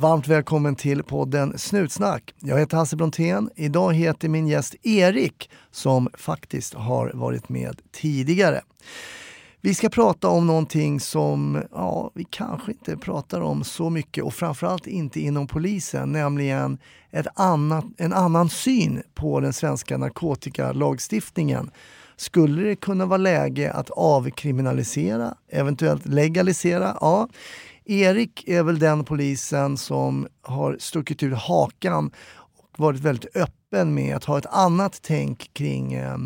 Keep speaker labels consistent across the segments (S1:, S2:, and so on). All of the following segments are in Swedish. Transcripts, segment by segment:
S1: Varmt välkommen till podden Snutsnack. Jag heter Hasse Brontén. Idag heter min gäst Erik som faktiskt har varit med tidigare. Vi ska prata om någonting som ja, vi kanske inte pratar om så mycket och framförallt inte inom polisen, nämligen ett annat, en annan syn på den svenska narkotikalagstiftningen. Skulle det kunna vara läge att avkriminalisera, eventuellt legalisera? Ja. Erik är väl den polisen som har stuckit ut hakan och varit väldigt öppen med att ha ett annat tänk kring eh,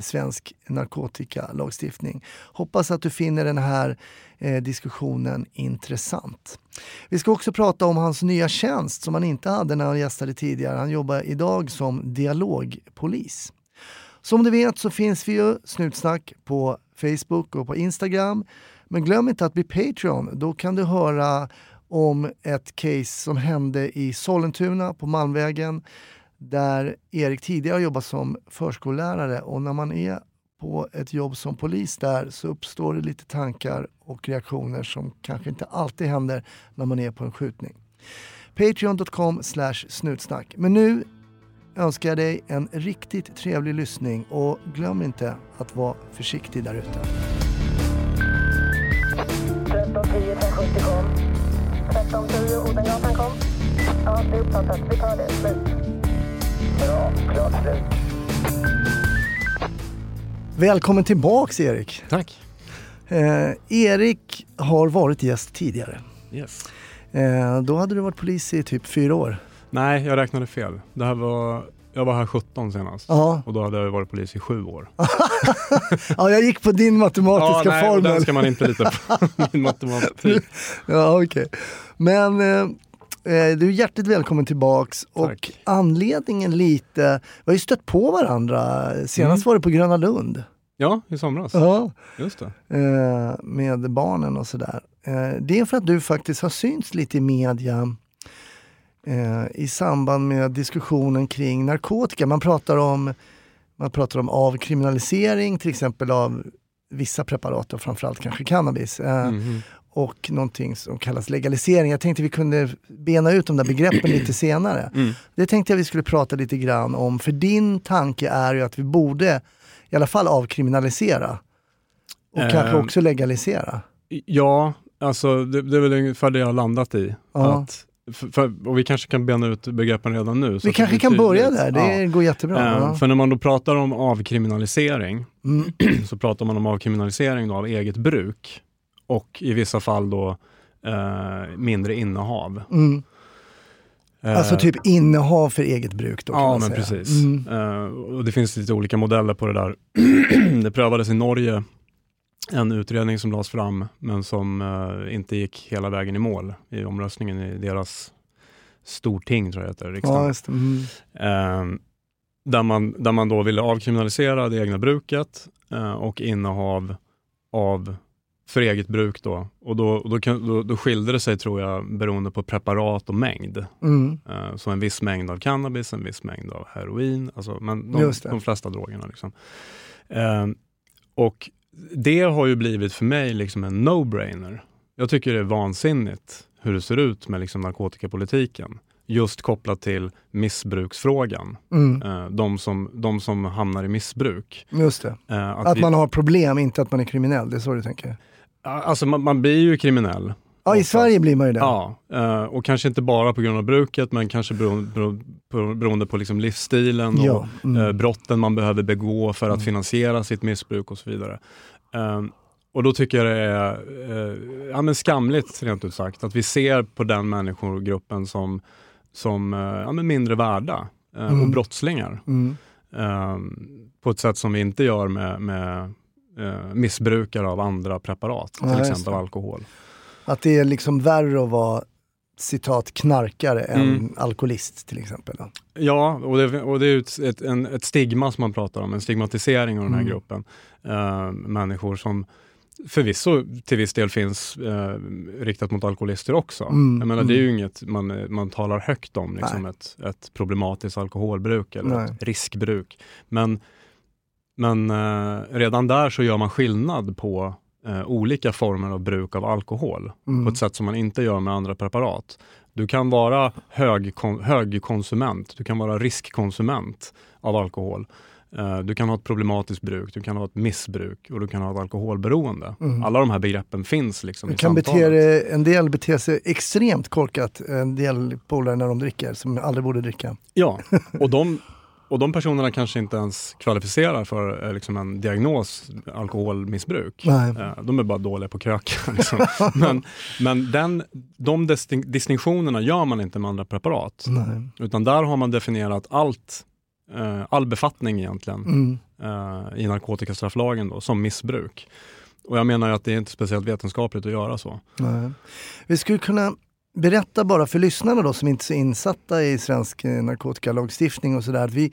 S1: svensk narkotikalagstiftning. Hoppas att du finner den här eh, diskussionen intressant. Vi ska också prata om hans nya tjänst som han inte hade när han gästade tidigare. Han jobbar idag som dialogpolis. Som du vet så finns vi ju Snutsnack på Facebook och på Instagram. Men glöm inte att bli Patreon. Då kan du höra om ett case som hände i Sollentuna på Malmvägen där Erik tidigare har jobbat som förskollärare och när man är på ett jobb som polis där så uppstår det lite tankar och reaktioner som kanske inte alltid händer när man är på en skjutning. Patreon.com snutsnack. Men nu önskar jag dig en riktigt trevlig lyssning och glöm inte att vara försiktig där ute.
S2: 1310 Odengatan kom. Ja, det är uppfattat. Vi tar det. Slut. Bra. Klart slut.
S1: Välkommen tillbaks Erik!
S3: Tack.
S1: Eh, Erik har varit gäst tidigare.
S3: Yes.
S1: Eh, då hade du varit polis i typ fyra år.
S3: Nej, jag räknade fel. Det här var, jag var här 17 senast
S1: Ja.
S3: och då hade jag varit polis i sju år.
S1: ja, jag gick på din matematiska
S3: nej, och
S1: formel.
S3: den ska man inte lita på. Min matematik.
S1: Ja, okej. Men eh, eh, du är hjärtligt välkommen tillbaks och
S3: Tack.
S1: anledningen lite, vi har ju stött på varandra. Senast
S3: Mm.
S1: var det på Gröna Lund.
S3: Ja, i somras.
S1: Ja.
S3: Just det.
S1: eh, med barnen och sådär. Det är för att du faktiskt har synts lite i media i samband med diskussionen kring narkotika. Man pratar om, man pratar om avkriminalisering till exempel av vissa preparat och framförallt kanske cannabis.
S3: Mhm.
S1: Och någonting som kallas legalisering. Jag tänkte vi kunde bena ut de där begreppen lite senare.
S3: Mm.
S1: Det tänkte jag vi skulle prata lite grann om, för din tanke är ju att vi borde i alla fall avkriminalisera. Och
S3: Eh.
S1: kanske också legalisera.
S3: Ja, alltså det, det är väl ungefär det jag har landat i.
S1: Ja.
S3: Att, för, för, och vi kanske kan bena ut begreppen redan nu.
S1: Vi kanske kan börja där, det
S3: Ja.
S1: går jättebra.
S3: Eh,
S1: Ja.
S3: För när man då pratar om avkriminalisering
S1: Mm.
S3: så pratar man om avkriminalisering av eget bruk och i vissa fall då eh, mindre innehav.
S1: Mm.
S3: Eh,
S1: Alltså typ innehav för eget bruk då
S3: Ja, men
S1: säga.
S3: precis.
S1: Mm.
S3: Eh, och det finns lite olika modeller på det där. det prövades i Norge en utredning som lades fram men som eh, inte gick hela vägen i mål i omröstningen i deras storting, tror jag heter,
S1: Ja,
S3: riksdagen.
S1: det. Mm.
S3: Eh, där, man, där man då ville avkriminalisera det egna bruket och innehav av för eget bruk då. Och då, då, då, då skilde det sig tror jag beroende på preparat och mängd.
S1: Mm.
S3: Eh, Så en viss mängd av cannabis, en viss mängd av heroin, alltså, men de, de flesta drogerna. Liksom. Eh, och det har ju blivit för mig liksom en no-brainer. Jag tycker det är vansinnigt hur det ser ut med liksom narkotikapolitiken. Just kopplat till missbruksfrågan.
S1: Mm.
S3: Eh, de, som, de som hamnar i missbruk.
S1: Just det.
S3: Eh,
S1: Att
S3: vi-
S1: man har problem, inte att man är kriminell. Det är så du tänker?
S3: Alltså man, man blir ju kriminell.
S1: Ja, i. Sverige blir man ju det.
S3: Ja, eh, och kanske inte bara på grund av bruket, men kanske beroende, beroende på liksom livsstilen och
S1: Ja, mm.
S3: eh, brotten man behöver begå för att finansiera sitt missbruk och så vidare. Ehm, och då tycker jag det är eh, ja, men skamligt, rent ut sagt, att vi ser på den människogruppen som, som ja, men mindre värda och
S1: Mm.
S3: brottslingar.
S1: Mm.
S3: Ehm, på ett sätt som vi inte gör med, med eh, missbrukare av andra preparat, till
S1: Ja,
S3: exempel alkohol.
S1: Att det är liksom värre att vara citat knarkare än
S3: Mm.
S1: alkoholist till exempel. då.
S3: Ja, och det, och det är ett, en, ett stigma som man pratar om, en stigmatisering av den här
S1: Mm.
S3: gruppen. Eh, människor som förvisso till viss del finns eh, riktat mot alkoholister också.
S1: Mm,
S3: Jag menar, det är
S1: mm.
S3: ju inget man, man talar högt om, liksom ett, ett problematiskt alkoholbruk eller riskbruk. Men, men eh, redan där så gör man skillnad på eh, olika former av bruk av alkohol
S1: Mm.
S3: på ett sätt som man inte gör med andra preparat. Du kan vara hög, högkonsument, du kan vara riskkonsument av alkohol. Eh, Du kan ha ett problematiskt bruk, du kan ha ett missbruk och du kan ha ett alkoholberoende.
S1: Mm.
S3: Alla de här begreppen finns liksom
S1: Du
S3: i
S1: kan
S3: samtalet.
S1: bete en del beter sig extremt korkat, en del polare när de dricker, som aldrig borde dricka.
S3: Ja, och de, och de personerna kanske inte ens kvalificerar för eh, liksom en diagnos alkoholmissbruk.
S1: Nej.
S3: Eh, De är bara dåliga på kröka. Liksom. Men, men den, de distin- distinktionerna gör man inte med andra preparat.
S1: Nej.
S3: Utan där har man definierat allt, eh, all befattning egentligen
S1: Mm.
S3: i narkotikastrafflagen då, som missbruk. Och jag menar ju att det är inte speciellt vetenskapligt att göra så.
S1: Nej. Vi skulle kunna berätta bara för lyssnarna då som inte är så insatta i svensk eh, narkotikalagstiftning och sådär. Vi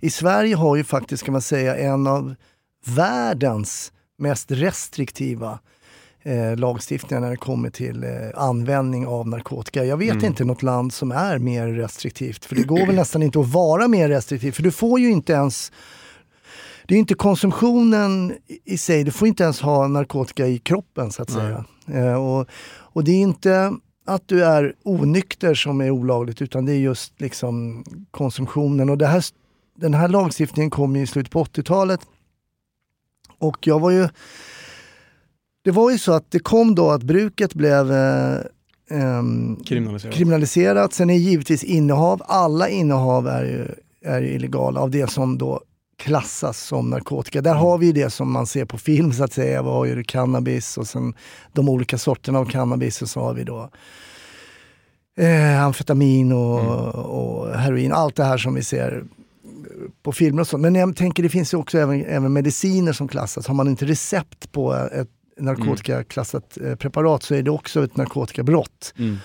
S1: i Sverige har ju faktiskt kan man säga en av världens mest restriktiva eh, lagstiftningar när det kommer till eh, användning av narkotika. Jag vet
S3: Mm.
S1: inte något land som är mer restriktivt för det går väl nästan inte att vara mer restriktiv för du får ju inte ens det är inte konsumtionen i- i sig, du får inte ens ha narkotika i kroppen så att
S3: Nej.
S1: säga. Eh, och, och det är inte att du är onykter som är olagligt utan det är just liksom konsumtionen. Och här, den här lagstiftningen kom i slutet på 80-talet. Och jag var ju... Det var ju så att det kom då att bruket blev eh,
S3: Kriminaliserat.
S1: kriminaliserat. Sen är givetvis innehav, alla innehav är ju, är ju illegala av det som då klassas som narkotika. Där har vi det som man ser på film så att säga. Vi har ju cannabis och sen de olika sorterna av cannabis och så har vi då eh, amfetamin och, och heroin. Allt det här som vi ser på filmer och så. Men jag tänker det finns ju också även, även mediciner som klassas. Har man inte recept på ett narkotikaklassat eh, preparat så är det också ett narkotikabrott.
S3: Mm.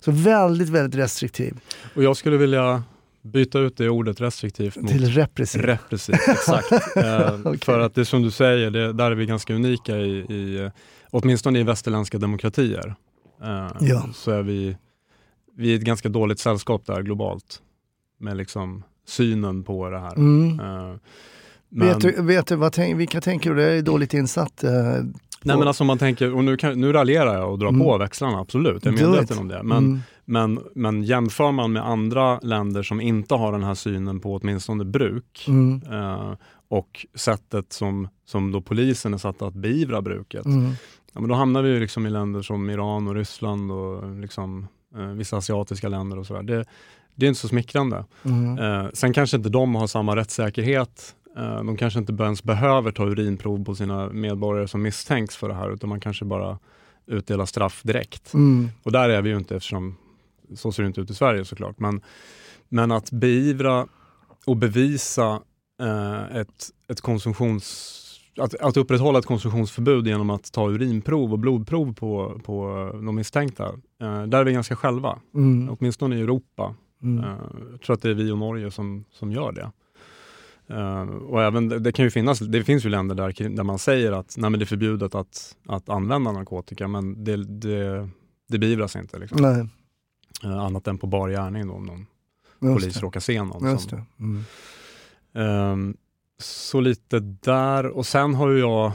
S1: Så väldigt, väldigt restriktiv
S3: Och jag skulle vilja byta ut det ordet restriktivt mot
S1: till repressiv.
S3: repressivt. Exakt. Eh,
S1: Okej.
S3: För att det är som du säger, det, där är vi ganska unika i, i eh, åtminstone i västerländska demokratier. Eh,
S1: Ja.
S3: Så är vi, vi är ett ganska dåligt sällskap där globalt med liksom synen på det här.
S1: Mm.
S3: Men,
S1: Vet du, vet du vad tänk, vilka tänker du? Jag är dåligt insatt.
S3: nej men alltså man tänker, och nu, kan, nu raljerar jag och drar
S1: Mm.
S3: på växlarna, absolut, jag är medveten om det. Men,
S1: mm.
S3: Men, men jämför man med andra länder som inte har den här synen på åtminstone bruk,
S1: Mm.
S3: eh, och sättet som, som då polisen är satt att beivra bruket.
S1: Mm.
S3: Ja, men då hamnar vi ju liksom i länder som Iran och Ryssland och liksom, eh, vissa asiatiska länder och sådär. Det, det är inte så smickrande.
S1: Mm.
S3: Eh, sen kanske inte de har samma rättssäkerhet. Eh, de kanske inte ens behöver ta urinprov på sina medborgare som misstänks för det här, utan man kanske bara utdelar straff direkt.
S1: Mm.
S3: Och där är vi ju inte eftersom så ser det inte ut i Sverige såklart. Men, men att beivra och bevisa eh, ett, ett konsumtions... Att, att upprätthålla ett konsumtionsförbud genom att ta urinprov och blodprov på, på de misstänkta. Eh, där är vi ganska själva,
S1: Mm.
S3: åtminstone i Europa.
S1: Mm.
S3: Eh, jag tror att det är vi och Norge som, som gör det. Eh, och även, det, kan ju finnas, det finns ju länder där, där man säger att nej, det är förbjudet att, att använda narkotika, men det, det, det beivras inte. Liksom.
S1: Nej,
S3: annat än på bar gärning då, om någon
S1: just
S3: polis
S1: det.
S3: råkar se någon. Som.
S1: Mm.
S3: Ehm, så lite där, och sen har ju jag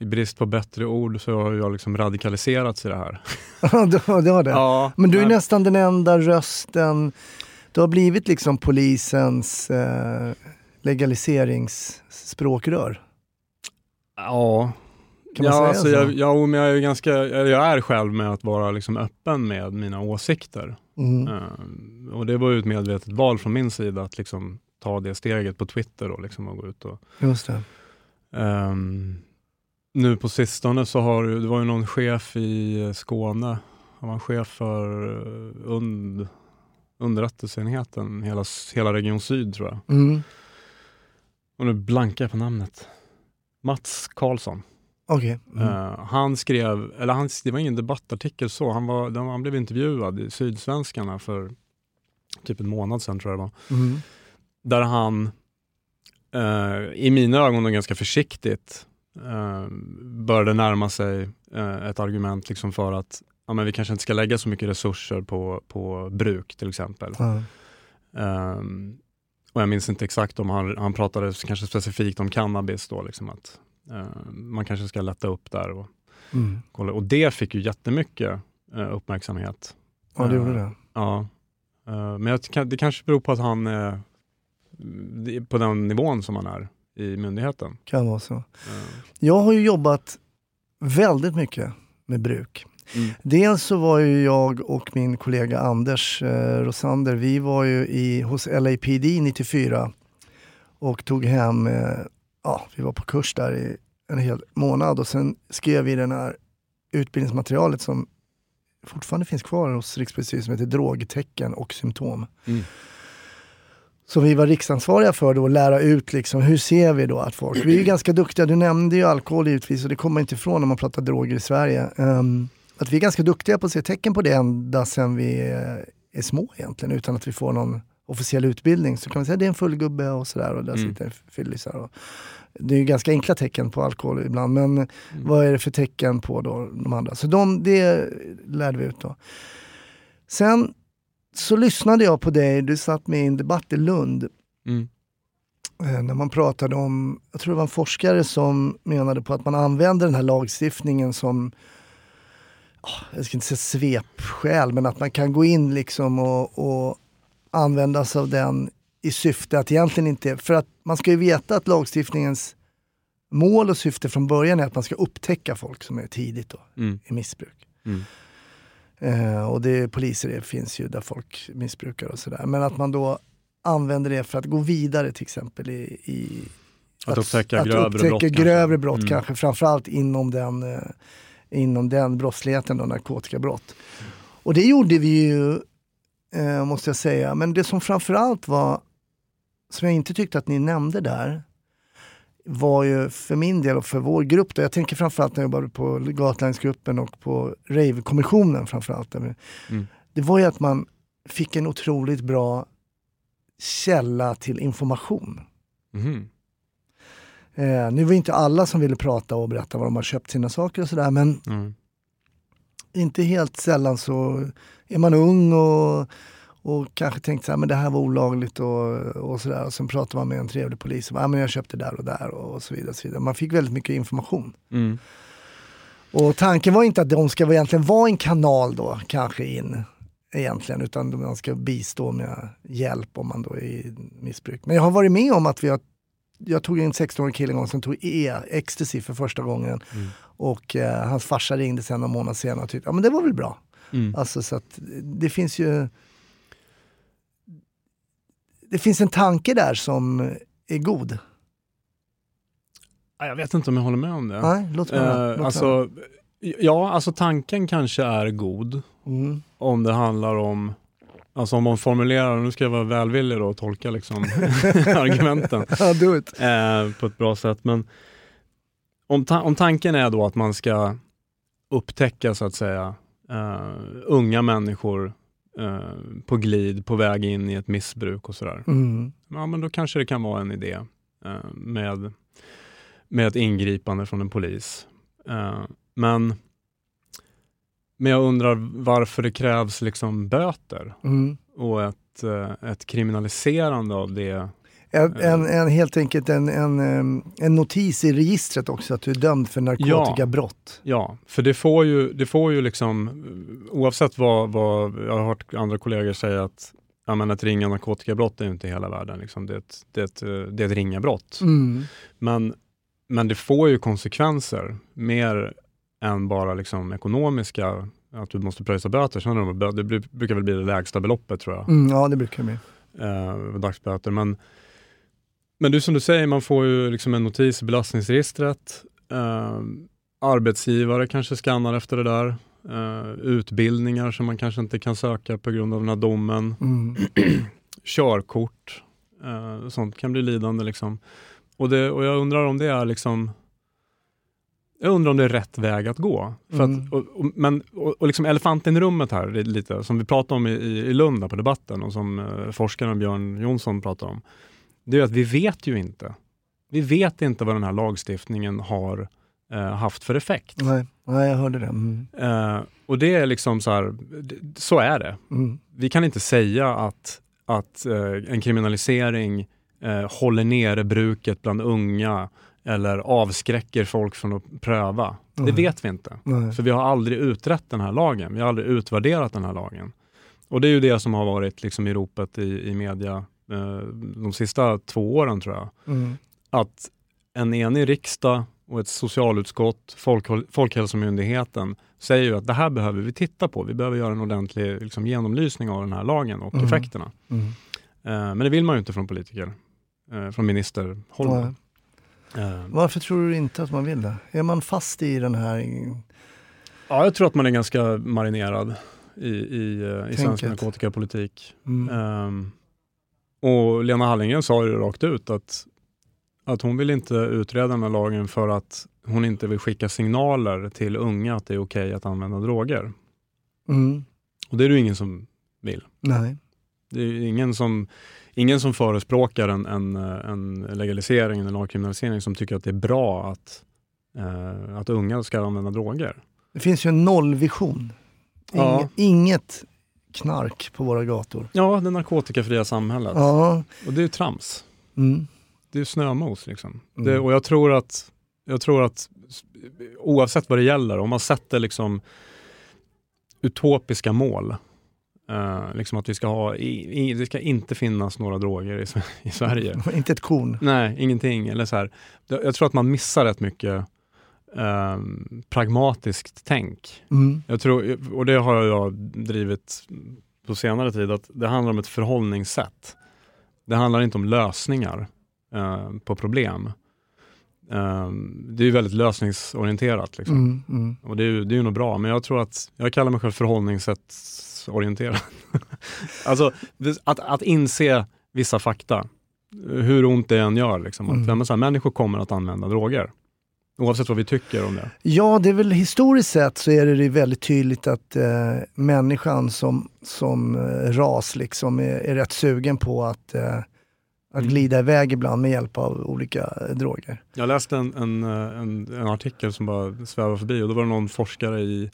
S3: i brist på bättre ord så har jag liksom radikaliserats i det här.
S1: det var det.
S3: Ja,
S1: Men du är
S3: men-
S1: nästan den enda rösten. Du har blivit liksom polisens eh, legaliseringsspråkrör.
S3: Ja,
S1: Kan man
S3: ja,
S1: säga
S3: alltså
S1: så?
S3: jag, ja, men jag är, ganska, jag är själv med att vara liksom öppen med mina åsikter.
S1: Mm.
S3: Ehm, och det var ju ett medvetet val från min sida att liksom ta det steget på Twitter och, liksom och gå ut och
S1: Just.
S3: Ehm, nu på sistone så har det var ju någon chef i Skåne, han var chef för eh, und, underrättelseenheten, hela, hela Region Syd tror jag.
S1: Mm.
S3: Och nu blankar jag på namnet. Mats Karlsson.
S1: Okej. Mm.
S3: Eh, han skrev, eller han, det var ingen debattartikel så, han, var, han blev intervjuad i Sydsvenskarna för typ en månad sedan tror jag det var.
S1: Mm.
S3: Där han, eh, i mina ögon ganska försiktigt, eh, började närma sig ett argument liksom för att ja, men vi kanske inte ska lägga så mycket resurser på, på bruk till exempel. Ehm, och jag minns inte exakt om han, han pratade kanske specifikt om cannabis då, liksom att man kanske ska lätta upp där och
S1: Mm.
S3: kolla. Och det fick ju jättemycket eh, uppmärksamhet.
S1: ja, det gjorde
S3: Eh,
S1: det.
S3: Ja. Eh, men det kanske beror på att han är på den nivån som han är i myndigheten.
S1: Kan vara så.
S3: Eh,
S1: Jag har ju jobbat väldigt mycket med bruk.
S3: Mm.
S1: Dels så var ju jag och min kollega Anders eh, Rosander, vi var ju i, hos LAPD 94 och tog hem, eh, ja vi var på kurs där i en hel månad och sen skrev vi den här utbildningsmaterialet som fortfarande finns kvar hos Rikspolisstyrelsen som heter Drogtecken och symptom.
S3: Mm.
S1: Som vi var riksansvariga för då, att lära ut liksom, hur ser vi då att folk, vi är ganska duktiga, du nämnde ju alkohol givetvis och det kommer inte ifrån när man pratar droger i Sverige. Ehm, att vi är ganska duktiga på att se tecken på det ända sedan vi är, är små egentligen utan att vi får någon officiell utbildning. Så kan man säga att det är en full gubbe och sådär och där
S3: Mm.
S1: sitter fyllisar. Det är ju ganska enkla tecken på alkohol ibland men vad är det för tecken på då de andra? Så de, det lärde vi ut då. Sen så lyssnade jag på dig, du satt med i en debatt i Lund
S3: Mm.
S1: eh, när man pratade om, jag tror det var en forskare som menade på att man använder den här lagstiftningen som, ah, jag ska inte säga svepskäl, men att man kan gå in liksom och, och använda sig av den i syfte att egentligen inte, för att man ska ju veta att lagstiftningens mål och syfte från början är att man ska upptäcka folk som är tidigt då,
S3: Mm.
S1: i missbruk.
S3: Mm.
S1: Eh, och det poliser det finns ju där folk missbrukar och sådär. Men att man då använder det för att gå vidare till exempel i... i
S3: Att upptäcka
S1: att
S3: grövre
S1: upptäcka
S3: brott kanske.
S1: grövre brott
S3: Mm.
S1: kanske, framförallt inom den, eh, inom den brottsligheten, då, narkotikabrott. Och det gjorde vi ju, eh, måste jag säga. Men det som framförallt var, som jag inte tyckte att ni nämnde där, var ju för min del och för vår grupp, då, jag tänker framförallt när jag jobbade på Gatlinesgruppen och på Rave-kommissionen framförallt.
S3: Mm.
S1: Det var ju att man fick en otroligt bra källa till information.
S3: Mhm.
S1: Eh, nu var inte alla som ville prata och berätta var de har köpt sina saker och sådär men
S3: Mm.
S1: inte helt sällan så är man ung och, och kanske tänkt så här, men det här var olagligt och, och sådär. Och sen pratar man med en trevlig polis och bara, ah, men jag köpte där och där och så vidare. Och så vidare. Man fick väldigt mycket information.
S3: Mm.
S1: Och tanken var inte att de ska egentligen vara en kanal då, kanske in egentligen, utan man ska bistå med hjälp om man då är i missbruk. Men jag har varit med om att vi har, jag tog en 16-årig kille en gång som tog E, ecstasy för första gången.
S3: Mm.
S1: Och eh, hans farsa ringde sen någon månad senare och tyckte, ja men det var väl bra.
S3: Mm.
S1: Alltså så att det finns ju... Det finns en tanke där som är god.
S3: Ja, Jag vet inte om jag håller med om det.
S1: Nej, låt mig låt
S3: Eh,
S1: mig
S3: alltså, ja, alltså tanken kanske är god.
S1: Mm.
S3: om det handlar om Alltså om man formulerar, nu ska jag vara välvillig då och tolka liksom argumenten eh, på ett bra sätt. Men om, ta- om tanken är då att man ska upptäcka så att säga eh, unga människor eh, på glid, på väg in i ett missbruk och sådär.
S1: Mm.
S3: Ja, men då kanske det kan vara en idé eh, med, med ett ingripande från en polis. Men, men jag undrar varför det krävs liksom böter
S1: Mm.
S3: och ett, ett kriminaliserande av det.
S1: En, en, en, helt enkelt en, en, en notis i registret också att du är dömd för narkotikabrott.
S3: Ja, för det får ju, det får ju liksom, oavsett vad, vad jag har hört andra kollegor säga att ja, men ett ringa narkotikabrott är ju inte hela världen. Liksom. Det, är ett, det, är ett, det är ett ringa brott.
S1: Mm.
S3: Men, men det får ju konsekvenser mer än bara liksom ekonomiska, att du måste pröjsa böter. Sen det, det bru- brukar väl bli det lägsta beloppet tror jag,
S1: Mm, ja, det brukar det bli.
S3: eh, dagsböter. Men, men är som du säger, man får ju liksom en notis i belastningsregistret. Eh, arbetsgivare kanske skannar efter det där. Eh, utbildningar som man kanske inte kan söka på grund av den här domen
S1: Mm.
S3: körkort. Eh, sånt kan bli lidande. Liksom. Och, det, och jag undrar om det är liksom Jag undrar om det är rätt väg att gå. För
S1: Mm.
S3: att, och, och, men, och, och liksom elefanten i rummet här, lite, som vi pratade om i, i Lund på debatten och som eh, forskaren Björn Jonsson pratade om. Det är att vi vet ju inte. Vi vet inte vad den här lagstiftningen har eh, haft för effekt.
S1: Nej, nej, jag hörde det. Mm.
S3: Eh, och det är liksom så här, det- så är det.
S1: Mm.
S3: Vi kan inte säga att, att eh, en kriminalisering eh, håller nere bruket bland unga eller avskräcker folk från att pröva. Det
S1: Nej.
S3: vet vi inte.
S1: Nej.
S3: För vi har aldrig utrett den här lagen. Vi har aldrig utvärderat den här lagen. Och det är ju det som har varit liksom i ropet i, i media de sista två åren tror jag.
S1: Mm.
S3: Att en enig riksdag och ett socialutskott, Folkhåll- Folkhälsomyndigheten säger ju att det här behöver vi titta på. Vi behöver göra en ordentlig liksom, genomlysning av den här lagen och
S1: Mm.
S3: effekterna.
S1: Mm.
S3: Eh, men det vill man ju inte från politiker, eh, från ministerhåll.
S1: Nej.
S3: Eh,
S1: Varför tror du inte att man vill det? Är man fast i den här...
S3: ja, jag tror att man är ganska marinerad i, i, eh, i svensk narkotikapolitik.
S1: Mm.
S3: Ehm, och Lena Hallengren sa ju rakt ut att, att hon vill inte utreda den här lagen för att hon inte vill skicka signaler till unga att det är okej att använda droger.
S1: Mm.
S3: Och det är det ju ingen som vill.
S1: Nej.
S3: Det är ingen som, ingen som förespråkar en, en, en legalisering, en avkriminalisering som tycker att det är bra att, eh, att unga ska använda droger.
S1: Det finns ju en nollvision. Inge,
S3: Ja.
S1: Inget knark på våra gator.
S3: Ja, det narkotikafria samhället.
S1: Ja.
S3: Och det är ju trams.
S1: Mm.
S3: det är snömos. Liksom.
S1: Mm.
S3: Det, och jag tror, att, jag tror att oavsett vad det gäller, om man sätter liksom utopiska mål, eh, liksom att vi ska ha, i, i, det ska inte finnas några droger i, i Sverige.
S1: Inte ett korn.
S3: Nej, ingenting. Eller så här. Jag jag tror att man missar rätt mycket eh, pragmatiskt tänk.
S1: Mm.
S3: Jag tror, och det har jag drivit på senare tid, att det handlar om ett förhållningssätt. Det handlar inte om lösningar eh, på problem. Eh, det är väldigt lösningsorienterat. Liksom.
S1: Mm. Mm.
S3: Och det är, ju, det är ju nog bra, men jag tror att jag kallar mig själv förhållningssättsorienterad. alltså att, att inse vissa fakta, hur ont det än gör. Liksom. Att,
S1: Mm.
S3: men så här, människor kommer att använda droger. Oavsett vad vi tycker om det.
S1: Ja, det är väl historiskt sett så är det väldigt tydligt att eh, människan som, som eh, ras liksom är, är rätt sugen på att, eh, att
S3: Mm.
S1: glida iväg ibland med hjälp av olika eh, droger.
S3: Jag läste en, en, eh, en, en artikel som bara svävade förbi och då var det någon forskare i,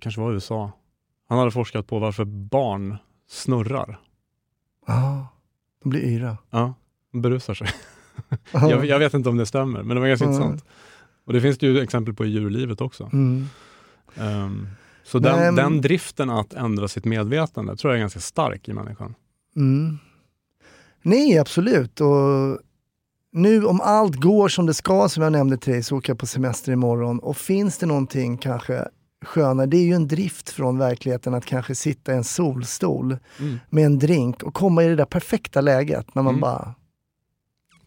S3: kanske var USA, han hade forskat på varför barn snurrar.
S1: Ja, de blir yra.
S3: Ja, de berusar sig. Jag, jag vet inte om det stämmer, men det var ganska
S1: Ja.
S3: intressant. Och det finns det ju exempel på i djurlivet också.
S1: Mm.
S3: Ehm, så
S1: Men-
S3: den, den driften att ändra sitt medvetande tror jag är ganska stark i människan.
S1: Mm. Nej, absolut. Och nu om allt går som det ska, som jag nämnde till dig, så åker jag på semester imorgon. Och finns det någonting kanske skönare, det är ju en drift från verkligheten att kanske sitta i en solstol
S3: Mm.
S1: med en drink och komma i det där perfekta läget när man
S3: Mm.
S1: bara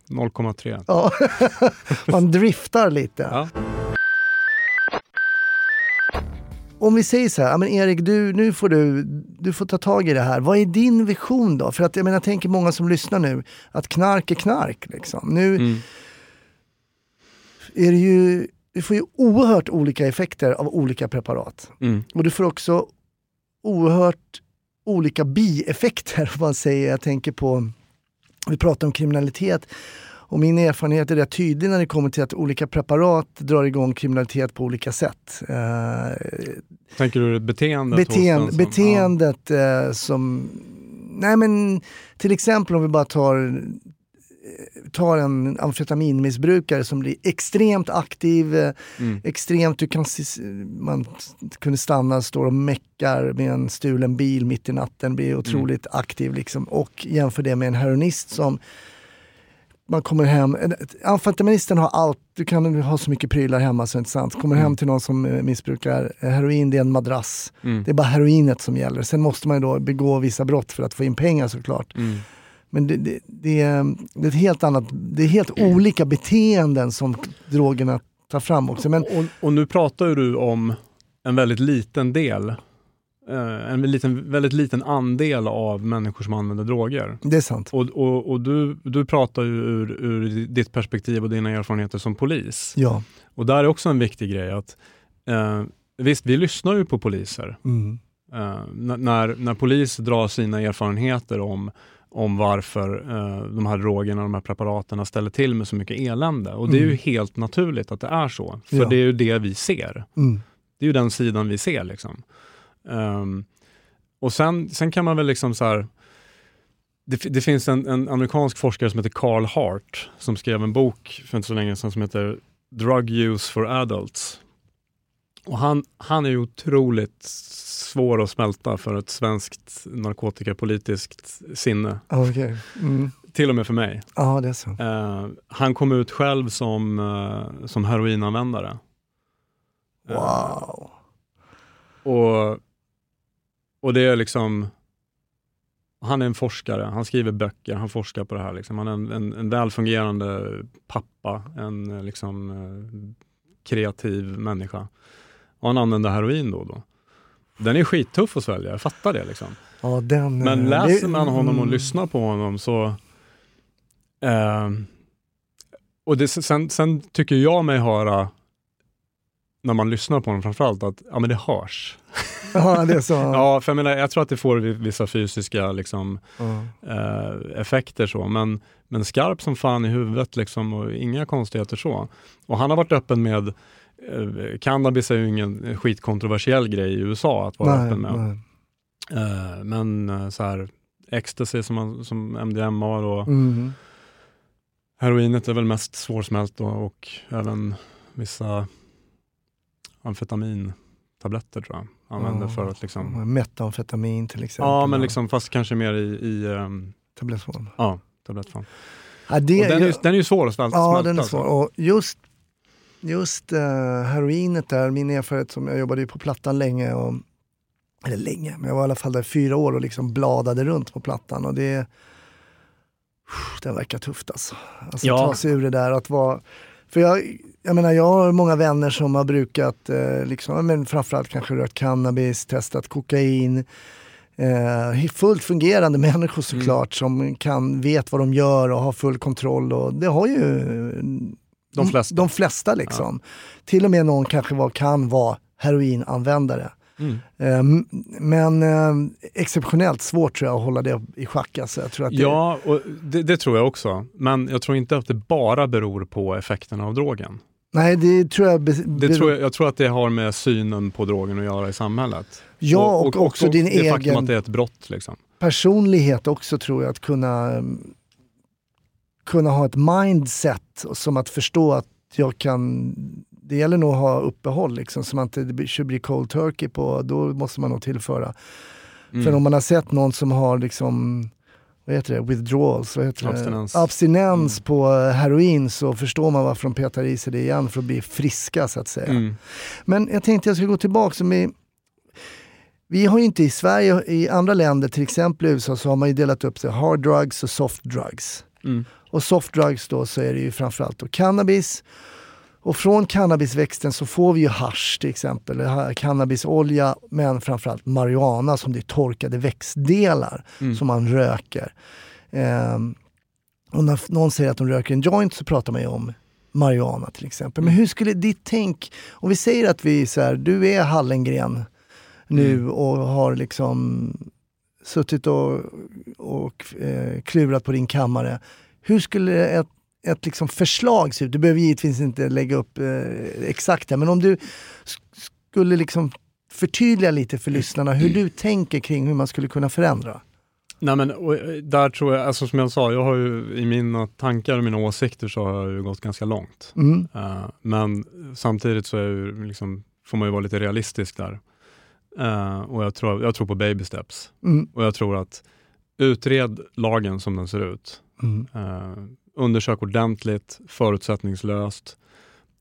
S3: 0,3.
S1: Ja, man driftar lite.
S3: Ja.
S1: Om vi säger så här, men Erik, du, nu får du, du får ta tag i det här. Vad är din vision då? För att jag menar, jag tänker många som lyssnar nu, att knark är knark. Liksom. Nu
S3: Mm.
S1: är det ju, du får ju oerhört olika effekter av olika preparat.
S3: Mm.
S1: Och du får också oerhört olika bieffekter. Om man säger. Jag tänker på, vi pratar om kriminalitet. Och min erfarenhet är rätt tydlig när det kommer till att olika preparat drar igång kriminalitet på olika sätt. Eh,
S3: Tänker du beteendet?
S1: beteende,
S3: som-
S1: beteendet eh, som... Nej men till exempel om vi bara tar, tar en amfetaminmissbrukare som blir extremt aktiv, eh.
S3: Mm.
S1: extremt, du kan, se- man kunde stanna, står och meckar med en stulen bil mitt i natten, blir otroligt aktiv liksom. Och jämför det med en heroinist som man kommer hem, amfetaministen har allt, du kan ha så mycket prylar hemma så det är inte sant. Kommer hem
S3: Mm.
S1: till någon som eh, missbrukar eh, heroin, det är en madrass.
S3: Mm.
S1: Det är bara heroinet som gäller. Sen måste man ju då begå vissa brott för att få in pengar såklart.
S3: Mm.
S1: Men det, det, det, är, det är ett helt annat, det är helt olika beteenden som drogerna tar fram också. Men
S3: Och, och nu pratar du om en väldigt liten del eh, en liten, väldigt liten andel av människor som använder droger.
S1: Det är sant.
S3: Och, och, och du, du pratar ju ur, ur ditt perspektiv och dina erfarenheter som polis.
S1: Ja.
S3: Och där är också en viktig grej att eh, visst, vi lyssnar ju på poliser.
S1: Mm.
S3: Eh, när, när polis drar sina erfarenheter om, om varför eh, de här drogerna, de här preparaten ställer till med så mycket elände. Och det är ju
S1: Mm.
S3: helt naturligt att det är så. För
S1: Ja.
S3: det är ju det vi ser.
S1: Mm.
S3: Det är ju den sidan vi ser. Liksom. Ehm, och sen, sen kan man väl liksom så här, det, det finns en, en amerikansk forskare som heter Carl Hart som skrev en bok för inte så länge sedan som heter Drug Use for Adults. Och han, han är ju otroligt svår att smälta för ett svenskt narkotikapolitiskt sinne.
S1: Okej. Mm.
S3: Till och med för mig.
S1: Ja, det är så.
S3: Eh, han kom ut själv som, eh, som heroinanvändare. Eh,
S1: Wow.
S3: Och, och det är liksom, han är en forskare, han skriver böcker, han forskar på det här. Liksom. Han är en, en, en välfungerande pappa, en eh, liksom, eh, kreativ människa. Och han använder heroin då då. Den är skittuff att svälja, jag fattar det. Liksom.
S1: Ja, den,
S3: Men
S1: eh,
S3: läser
S1: det-
S3: man honom och
S1: mm.
S3: lyssnar på honom så... ehm, och det, sen, sen tycker jag mig höra, när man lyssnar på honom framförallt, att ja, men det hörs.
S1: Ja, det är så.
S3: Ja, för jag, menar, jag tror att det får vi- vissa fysiska liksom,
S1: Ja.
S3: eh, effekter så, men, men skarp som fan i huvudet liksom, och inga konstigheter så. Och han har varit öppen med, eh, cannabis är ju ingen skitkontroversiell grej i USA att vara
S1: Nej,
S3: öppen med.
S1: nej.
S3: Eh, men eh, så här, ecstasy som, man, som MDMA och
S1: Mm.
S3: heroinet är väl mest svårsmält och, och även vissa amfetamintabletter tror jag använder
S1: Ja,
S3: för att liksom,
S1: Metamfetamin till exempel.
S3: ja men liksom fast kanske mer i, i um,
S1: Tablettform.
S3: ja, tablettform.
S1: Ja, det,
S3: Och den, är,
S1: jag-
S3: den är ju svår att smälta.
S1: Ja, den är
S3: alltså.
S1: svår. Och just just eh, heroinet där, min erfarenhet som jag jobbade ju på Plattan länge, och, eller länge, men jag var i alla fall där fyra år och liksom bladade runt på Plattan och det det verkar tufft alltså. alltså
S3: Ja.
S1: Ta sig ur det där att vara för jag, jag menar jag har många vänner som har brukat, eh, liksom, men framförallt kanske rökt cannabis, testat kokain. Eh, fullt fungerande människor såklart som kan, vet vad de gör och har full kontroll. Och det har ju
S3: De flesta.
S1: de flesta liksom. Till och med någon kanske var, kan vara heroinanvändare.
S3: Mm.
S1: Eh, m- men eh, exceptionellt svårt tror jag att hålla det i schack. Alltså. Jag tror att det,
S3: Ja, och det, det tror jag också. Men jag tror inte att det bara beror på effekterna av drogen.
S1: Nej, det tror jag...
S3: Det tror jag, jag tror att det har med synen på drogen att göra i samhället.
S1: Ja, och, också din
S3: det faktum
S1: egen
S3: att det är ett brott. Liksom.
S1: personlighet också tror jag. Att kunna, mm, kunna ha ett mindset som att förstå att jag kan... Det gäller nog att ha uppehåll liksom, så man inte det blir- cold turkey på, då måste man nog tillföra.
S3: Mm.
S1: För om man har sett någon som har liksom, vad heter det, withdrawals, vad heter
S3: Abstinens.
S1: det? Abstinens
S3: Mm.
S1: på heroin så förstår man varför de petar i sig det igen för att bli friska så att säga.
S3: Mm.
S1: Men jag tänkte jag skulle gå tillbaka. Som i, vi har ju inte i Sverige, i andra länder, till exempel i USA, så har man ju delat upp det hard drugs och soft drugs.
S3: Mm.
S1: Och soft drugs då så är det ju framförallt då cannabis. Och från cannabisväxten så får vi ju hasch till exempel, cannabisolja, men framförallt marijuana som det är torkade växtdelar
S3: Mm.
S1: som man röker. Ehm, och när någon säger att de röker en joint så pratar man ju om marijuana till exempel. Men hur skulle ditt tänk, om vi säger att vi så här, du är Hallengren nu
S3: Mm.
S1: och har liksom suttit och, och eh, klurat på din kammare. Hur skulle ett, ett liksom förslag se ut? Du behöver givetvis inte lägga upp eh, exakt det, men om du sk- skulle liksom förtydliga lite för lyssnarna hur du tänker kring hur man skulle kunna förändra.
S3: Nej, men, eh, där tror jag, alltså, som jag sa, jag har ju i mina tankar och mina åsikter så har jag ju gått ganska långt.
S1: Mm.
S3: Eh, men samtidigt så är liksom, får man ju vara lite realistisk där. Eh, och jag tror, jag tror på baby steps.
S1: Mm.
S3: Och jag tror att utred lagen som den ser ut.
S1: Mm.
S3: Eh, undersök ordentligt, förutsättningslöst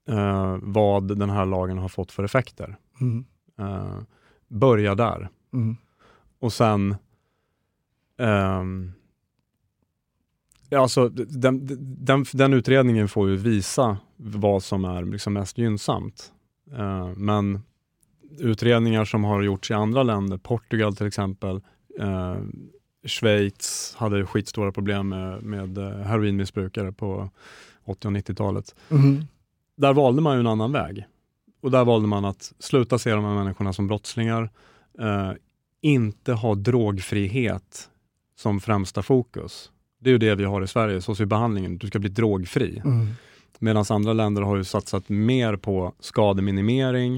S3: eh, vad den här lagen har fått för effekter.
S1: Mm.
S3: Eh, börja där.
S1: Mm.
S3: Och sen ehm, ja, alltså, den, den, den utredningen får ju visa vad som är liksom mest gynnsamt. Eh, men utredningar som har gjorts i andra länder, Portugal till exempel, eh, Schweiz hade skitstora problem med, med eh, heroinmissbrukare på 80 och 90-talet.
S1: Mhm.
S3: Där valde man ju en annan väg. Och där valde man att sluta se de här människorna som brottslingar, eh, inte ha drogfrihet som främsta fokus. Det är ju det vi har i Sverige, så ser behandlingen, du ska bli drogfri.
S1: Mm.
S3: Medan andra länder har ju satsat mer på skademinimering,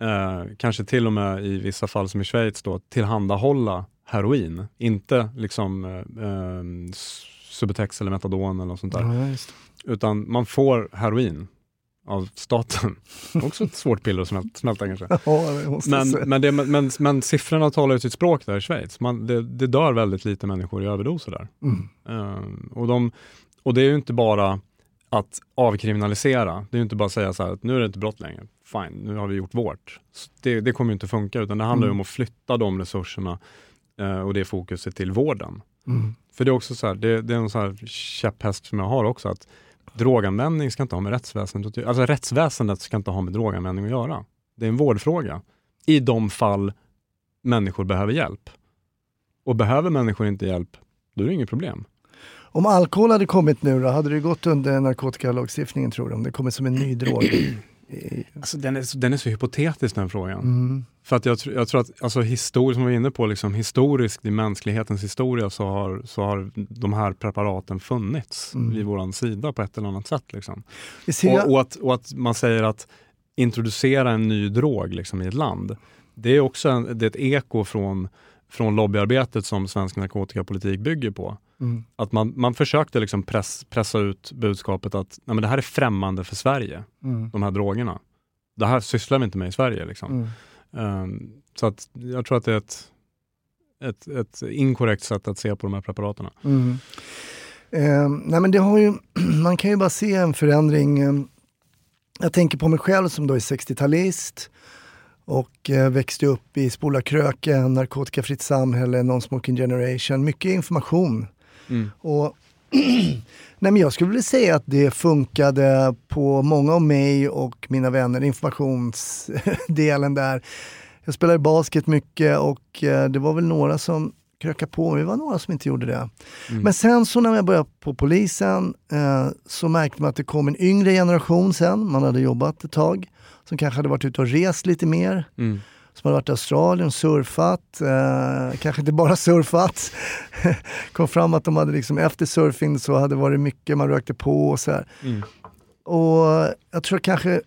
S3: eh, kanske till och med i vissa fall som i Schweiz då, tillhandahålla heroin. Inte liksom eh, eh, Subutex eller Metadon eller något sånt där.
S1: Ja.
S3: Utan man får heroin av staten. Också ett svårt piller att smäl- smälta kanske.
S1: Ja,
S3: Men, men, det, men, men siffrorna talar ju sitt språk där i Schweiz. Man, det, det dör väldigt lite människor i överdoser där.
S1: Mm.
S3: Ehm, och, de, och det är ju inte bara att avkriminalisera. Det är ju inte bara att säga så här att nu är det inte brott längre. Fine, nu har vi gjort vårt. Det, det kommer ju inte funka utan det handlar
S1: Mm.
S3: om att flytta de resurserna och det fokuset till vården.
S1: Mm.
S3: För det är också så här, det, det är en sån här käpphäst som jag har också att droganvändning ska inte ha med rättsväsendet att göra. Alltså rättsväsendet ska inte ha med droganvändning att göra. Det är en vårdfråga. I de fall människor behöver hjälp. Och behöver människor inte hjälp, då är det inget problem.
S1: Om alkohol hade kommit nu då, hade det gått under narkotikalagstiftningen tror du? Om det kommit som en ny drog? I-
S3: Alltså, den, är, så- den är så hypotetisk den frågan.
S1: Mm.
S3: För att jag, jag tror att alltså, historiskt, som vi var inne på, liksom, historiskt i mänsklighetens historia så har, så har de här preparaten funnits
S1: Mm.
S3: vid våran sida på ett eller annat sätt. Liksom. Och, och, att, och att man säger att introducera en ny drog liksom, i ett land, det är också en, det är ett eko från, från lobbyarbetet som svensk narkotikapolitik bygger på.
S1: Mm.
S3: Att man, man försökte liksom press, pressa ut budskapet att nej, men det här är främmande för Sverige,
S1: Mm.
S3: de här drogerna. Det här sysslar vi inte med i Sverige. Liksom.
S1: Mm.
S3: Ehm, så att jag tror att det är ett, ett, ett inkorrekt sätt att se på de här preparaten.
S1: Mm. Eh, nej men det har ju, man kan ju bara se en förändring. Eh, jag tänker på mig själv som då är 60-talist och eh, växte upp i Spola Kröken, narkotikafritt samhälle, non-smoking generation. Mycket information.
S3: Mm.
S1: Och Nej, men jag skulle vilja säga att det funkade på många av mig och mina vänner, informationsdelen där. Jag spelade basket mycket och eh, det var väl några som krökade på mig, det var några som inte gjorde det.
S3: Mm.
S1: Men sen så när jag började på polisen eh, så märkte man att det kom en yngre generation sen, man hade jobbat ett tag, som kanske hade varit ute och rest lite mer
S3: Mm.
S1: Som hade varit i Australien, surfat, eh, kanske inte bara surfat. Kom fram att de hade liksom efter surfing så hade det varit mycket, man rökte på och så här.
S3: Mm.
S1: Och jag tror kanske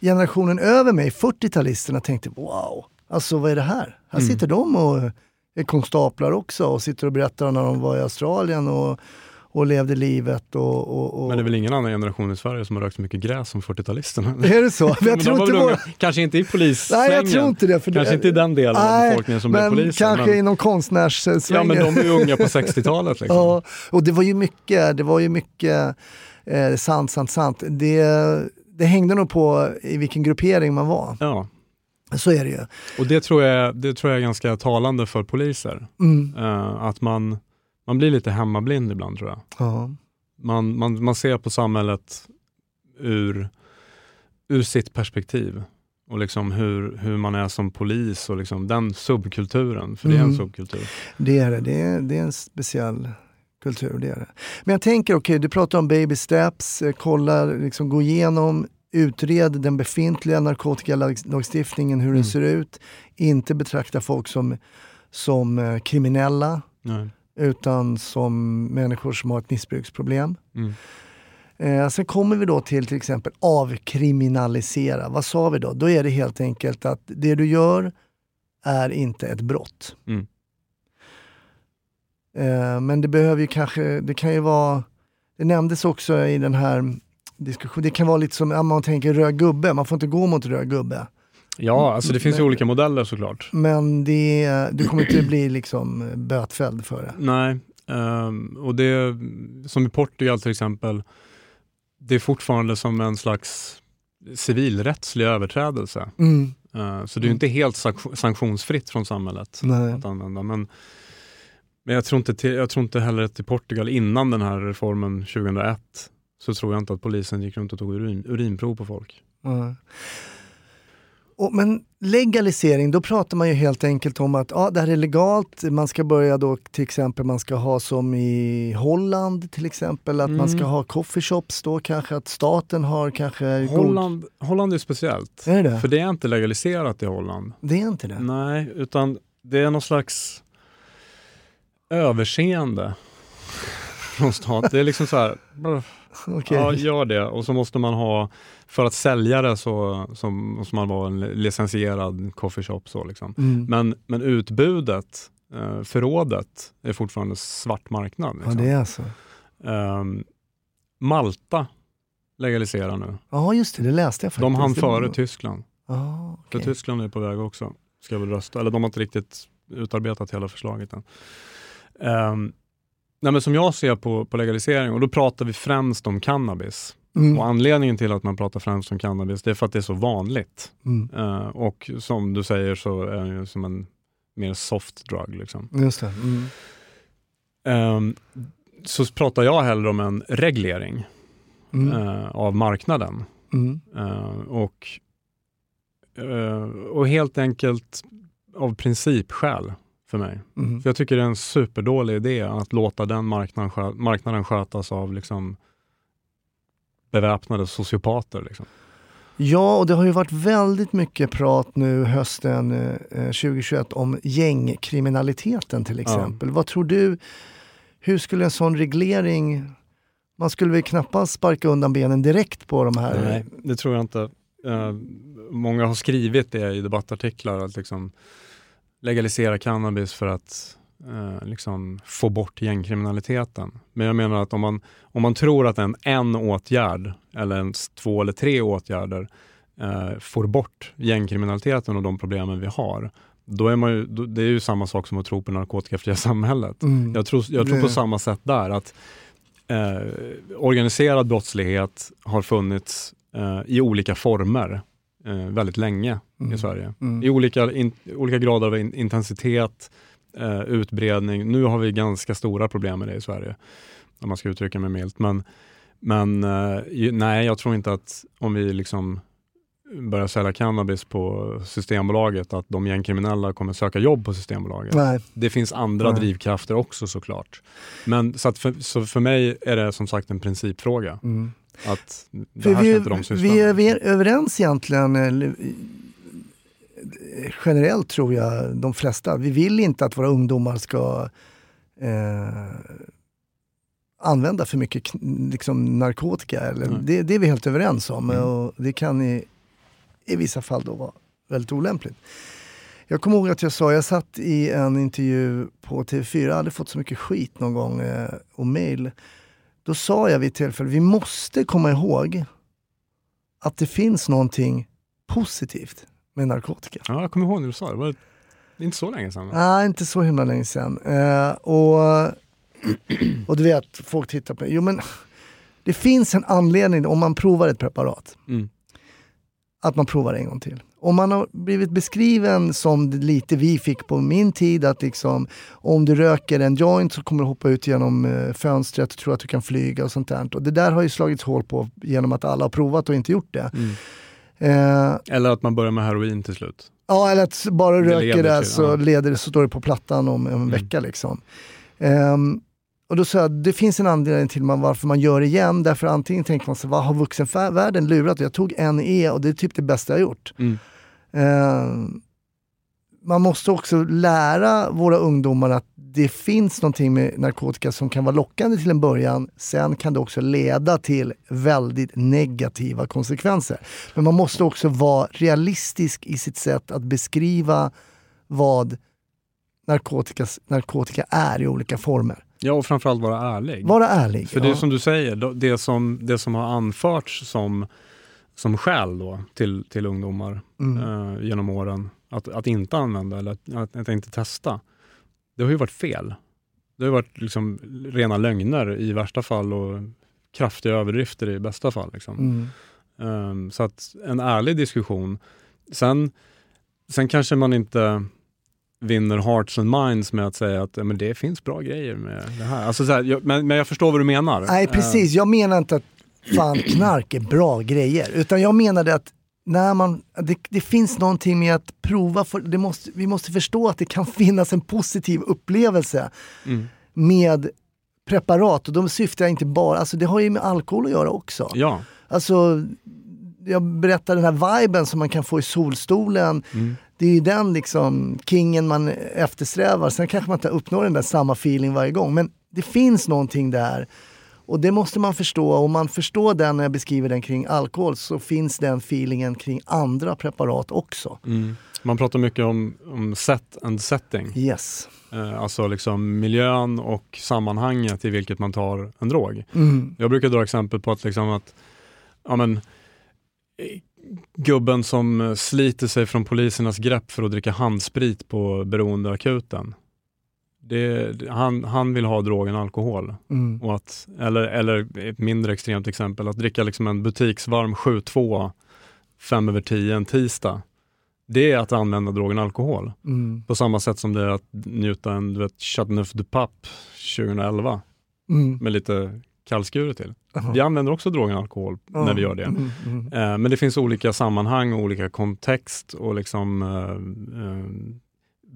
S1: generationen över mig, 40-talisterna, tänkte wow, alltså vad är det här? Här
S3: Mm.
S1: sitter de och är konstaplar också och sitter och berättar när de var i Australien och, och levde livet. Och, och, och...
S3: Men det är väl ingen annan generation i Sverige som har rökt så mycket gräs som 40-talisterna?
S1: Är det så? Men jag
S3: Men de
S1: tror
S3: var
S1: inte vår...
S3: kanske inte i
S1: Nej,
S3: polissvängen.
S1: jag tror inte det. För
S3: Kanske
S1: det...
S3: inte i den delen av
S1: Nej,
S3: befolkningen som blev
S1: men
S3: poliser.
S1: kanske
S3: men,
S1: inom konstnärssvängen.
S3: ja, men de är ju unga på 60-talet. Liksom.
S1: Ja, och det var ju mycket, det var ju mycket eh, sant, sant, sant. Det, det hängde nog på i vilken gruppering man var.
S3: Ja.
S1: Så är det ju.
S3: Och det tror, jag, det tror jag är ganska talande för poliser.
S1: Mm.
S3: Eh, att man, man blir lite hemmablind ibland tror jag.
S1: Ja.
S3: Man, man, man ser på samhället ur, ur sitt perspektiv. Och liksom hur, hur man är som polis och liksom den subkulturen, för det är en
S1: Mm.
S3: subkultur.
S1: Det är det. Det är, det är en speciell kultur. Det är det. Men jag tänker, okej, du pratar om baby steps, eh, kolla, liksom, gå igenom, utred den befintliga narkotikalagstiftningen, hur den
S3: Mm.
S1: ser ut. Inte betrakta folk som, som eh, kriminella,
S3: Nej.
S1: Utan som människor som har ett missbruksproblem.
S3: Mm.
S1: Eh, sen kommer vi då till till exempel avkriminalisera. Vad sa vi då? Då är det helt enkelt att det du gör är inte ett brott.
S3: Mm.
S1: Eh, men det behöver ju kanske, det kan ju vara, det nämndes också i den här diskussionen, det kan vara lite som, ja, man tänker röd gubbe, man får inte gå mot röd gubbe.
S3: Ja, alltså det finns ju
S1: Men-
S3: olika modeller såklart.
S1: Men det, du kommer inte bli liksom bötfälld för det.
S3: Nej, ehm, och det som i Portugal till exempel, det är fortfarande som en slags civilrättslig överträdelse.
S1: Mm.
S3: Eh, så det är ju inte helt sank- sanktionsfritt från samhället
S1: Nej.
S3: att använda. Men, men jag, tror inte till, jag tror inte heller att i Portugal innan den här reformen 2001 så tror jag inte att polisen gick runt och tog urin, urinprov på folk.
S1: Ja. Och, men legalisering, då pratar man ju helt enkelt om att ja, det här är legalt. Man ska börja då till exempel, man ska ha som i Holland till exempel, att man ska
S3: Mm.
S1: ha coffeeshops då kanske, att staten har kanske... god-
S3: Holland, Holland är speciellt.
S1: Är det?
S3: För det är inte legaliserat i Holland.
S1: Det är inte det?
S3: Nej, utan det är någon slags överseende från stat. Det är liksom så här,
S1: Okej.
S3: ja gör det. Och så måste man ha, för att sälja det så, så måste man vara en licensierad coffeeshop. Så liksom.
S1: Mm.
S3: men, men utbudet, eh, förrådet, är fortfarande svart marknad.
S1: Ja,
S3: Liksom.
S1: det är alltså.
S3: Ehm, Malta legaliserar nu.
S1: Ja, just det, det läste jag faktiskt.
S3: De hann före Tyskland.
S1: Ja,
S3: För
S1: okej.
S3: Tyskland är på väg också. Ska väl rösta. Eller de har inte riktigt utarbetat hela förslaget än. Ehm, nej men som jag ser på, på legalisering, och då pratar vi främst om cannabis.
S1: Mm.
S3: Och anledningen till att man pratar främst om cannabis, det är för att det är så vanligt.
S1: Mm.
S3: Eh, och som du säger så är det som en mer soft drug. Liksom.
S1: Just det. Mm.
S3: Ehm, så pratar jag hellre om en reglering eh, av marknaden.
S1: Mm.
S3: Eh, och, och helt enkelt av principskäl för mig.
S1: Mm.
S3: För jag tycker det är en superdålig idé att låta den marknaden, skö- marknaden skötas av liksom beväpnade sociopater. Liksom.
S1: Ja, och det har ju varit väldigt mycket prat nu hösten eh, 2021 om gängkriminaliteten till exempel. Vad tror du, hur skulle en sån reglering, man skulle väl knappast sparka undan benen direkt på de här?
S3: Nej, det tror jag inte. Eh, många har skrivit det i debattartiklar, att liksom legalisera cannabis för att eh, liksom få bort gängkriminaliteten. Men jag menar att om man, om man tror att en, en åtgärd, eller ens två eller tre åtgärder, eh, får bort gängkriminaliteten och de problemen vi har, då är man ju, då, det är ju samma sak som att tro på det narkotikafria samhället.
S1: Mm.
S3: Jag tror, jag tror på samma sätt där. att eh, Organiserad brottslighet har funnits eh, i olika former eh, väldigt länge
S1: Mm.
S3: i Sverige.
S1: Mm.
S3: I olika, in, olika grader av in, intensitet, eh, utbredning. Nu har vi ganska stora problem med det i Sverige, om man ska uttrycka mig milt. Men, men eh, nej, jag tror inte att om vi liksom börjar sälja cannabis på Systembolaget, att de gängkriminella kommer söka jobb på Systembolaget.
S1: Nej.
S3: Det finns andra
S1: Nej.
S3: drivkrafter också såklart. Men så, för, så för mig är det som sagt en principfråga.
S1: Mm.
S3: Att det här
S1: vi,
S3: ska inte de syssla med.
S1: vi är överens egentligen eh, generellt tror jag, de flesta. Vi vill inte att våra ungdomar ska eh, använda för mycket liksom, narkotika. Eller,
S3: Nej.
S1: det, det är vi helt överens om
S3: Mm.
S1: och det kan i, i vissa fall då vara väldigt olämpligt. Jag kommer ihåg att jag sa, jag satt i en intervju på TV4, jag hade fått så mycket skit någon gång eh, och mail. Då sa jag vid ett tillfälle, vi måste komma ihåg att det finns någonting positivt med narkotika.
S3: Ja, jag kommer ihåg när du sa det. Det var inte så länge sedan.
S1: Nej, inte så himla länge sedan. Eh, och, och du vet, folk tittar på mig. Jo men, det finns en anledning om man provar ett preparat.
S3: Mm.
S1: Att man provar en gång till. Om man har blivit beskriven som det lite vi fick på min tid, att liksom, om du röker en joint så kommer du hoppa ut genom eh, fönstret och tro att du kan flyga och sånt där. Och det där har ju slagits hål på genom att alla har provat och inte gjort det.
S3: Mm.
S1: Eh,
S3: Eller att man börjar med heroin till slut.
S1: Ja, eller att bara du röker det så,
S3: ja.
S1: leder, det- så står det på plattan om en
S3: Mm.
S1: vecka. Liksom. Ehm, och då sa jag, det finns en anledning till man, varför man gör det igen. Därför antingen tänker man sig, vad har vuxenvärlden lurat? Jag tog en E och det är typ det bästa jag gjort.
S3: Mm.
S1: Ehm, man måste också lära våra ungdomar att det finns någonting med narkotika som kan vara lockande till en början. Sen kan det också leda till väldigt negativa konsekvenser. Men man måste också vara realistisk i sitt sätt att beskriva vad narkotika, narkotika är i olika former.
S3: Ja, och framförallt vara ärlig.
S1: Vara ärlig.
S3: För det
S1: ja.
S3: som du säger, det som, det som har anförts som, som skäl då till, till ungdomar
S1: Mm.
S3: eh, genom åren, att, att inte använda eller att, att inte testa, det har ju varit fel. Det har varit liksom rena lögner i värsta fall och kraftiga överdrifter i bästa fall. Liksom.
S1: Mm.
S3: Ehm, så att en ärlig diskussion. Sen, sen kanske man inte vinner hearts and minds med att säga att men det finns bra grejer med det här. Alltså så här jag, men, men jag förstår vad du menar.
S1: Nej precis, jag menar inte att fan knark är bra grejer. Utan jag menade att när man, det, det finns någonting med att prova, för, det måste, vi måste förstå att det kan finnas en positiv upplevelse
S3: Mm.
S1: med preparat. Och då syftar jag inte bara, alltså det har ju med alkohol att göra också.
S3: Ja.
S1: Alltså, jag berättar den här viben som man kan få i solstolen.
S3: Mm.
S1: Det är ju den liksom kingen man eftersträvar. Sen kanske man inte uppnår den där samma feeling varje gång. Men det finns någonting där. Och det måste man förstå. Om man förstår den när jag beskriver den kring alkohol så finns den feelingen kring andra preparat också.
S3: Mm. Man pratar mycket om, om set and setting.
S1: Yes.
S3: Eh, alltså liksom miljön och sammanhanget i vilket man tar en drog.
S1: Mm.
S3: Jag brukar dra exempel på att, liksom att ja, men, gubben som sliter sig från polisernas grepp för att dricka handsprit på beroendeakuten. Det, han, han vill ha drogen alkohol.
S1: Mm.
S3: Och att, eller, eller ett mindre extremt exempel, att dricka liksom en butiksvarm 7-2 fem över 10 en tisdag. Det är att använda drogen alkohol.
S1: Mm.
S3: På samma sätt som det är att njuta en du vet, Chateauneuf du Pape 2011
S1: Mm.
S3: med lite kallskuret till.
S1: Aha.
S3: Vi använder också drogen alkohol när vi gör det.
S1: Mm. Mm.
S3: Eh, men det finns olika sammanhang och olika kontext och liksom eh, eh,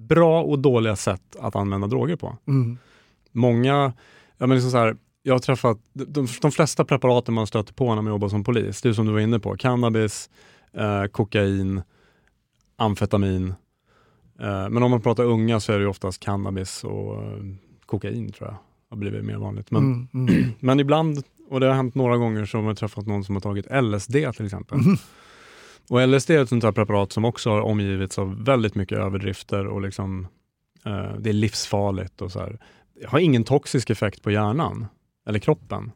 S3: bra och dåliga sätt att använda droger på.
S1: Mm.
S3: Många, ja men liksom så här, jag har träffat, de, de flesta preparaten man stöter på när man jobbar som polis, det är som du var inne på, cannabis, eh, kokain, amfetamin. Eh, men om man pratar unga så är det oftast cannabis och eh, kokain tror jag har blivit mer vanligt. Men,
S1: Mm. Mm.
S3: men ibland, och det har hänt några gånger, så har man träffat någon som har tagit LSD till exempel. Och LSD är ett sånt här preparat som också har omgivits av väldigt mycket överdrifter och liksom, eh, det är livsfarligt och så här. Det har ingen toxisk effekt på hjärnan eller kroppen.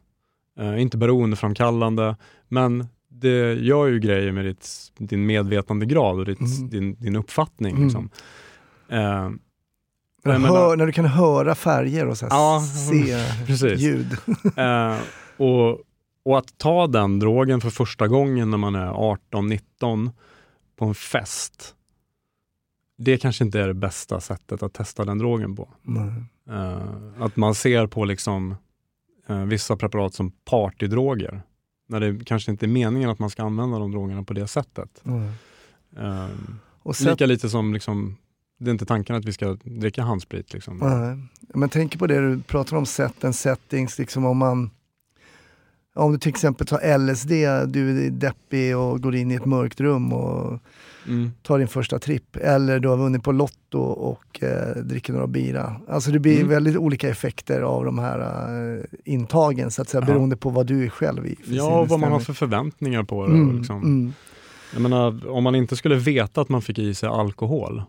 S3: Eh, inte beroendeframkallande, men det gör ju grejer med ditt, din medvetandegrad och ditt,
S1: Mm.
S3: din, din uppfattning.
S1: Mm.
S3: Liksom. Eh,
S1: När, hör, när du kan höra färger och så
S3: Ja,
S1: se ljud.
S3: Eh, och, och att ta den drogen för första gången när man är 18-19 på en fest, det kanske inte är det bästa sättet att testa den drogen på.
S1: Nej.
S3: Eh, att man ser på liksom eh, vissa preparat som partydroger, när det kanske inte är meningen att man ska använda de drogerna på det sättet.
S1: Nej.
S3: Eh,
S1: Och sen,
S3: lika lite som liksom, det är inte tanken att vi ska dricka handsprit. Liksom.
S1: Men tänk på det du pratar om sätten, settings, liksom om man om du till exempel tar LSD, du är deppig och går in i ett mörkt rum och
S3: Mm.
S1: tar din första tripp. Eller du har vunnit på Lotto och eh, dricker några bira. Alltså det blir
S3: Mm.
S1: väldigt olika effekter av de här eh, intagen så att säga,
S3: Ja.
S1: beroende på vad du är själv i.
S3: Ja, och vad man har för förväntningar på det.
S1: Mm,
S3: liksom.
S1: mm.
S3: Jag menar, om man inte skulle veta att man fick i sig alkohol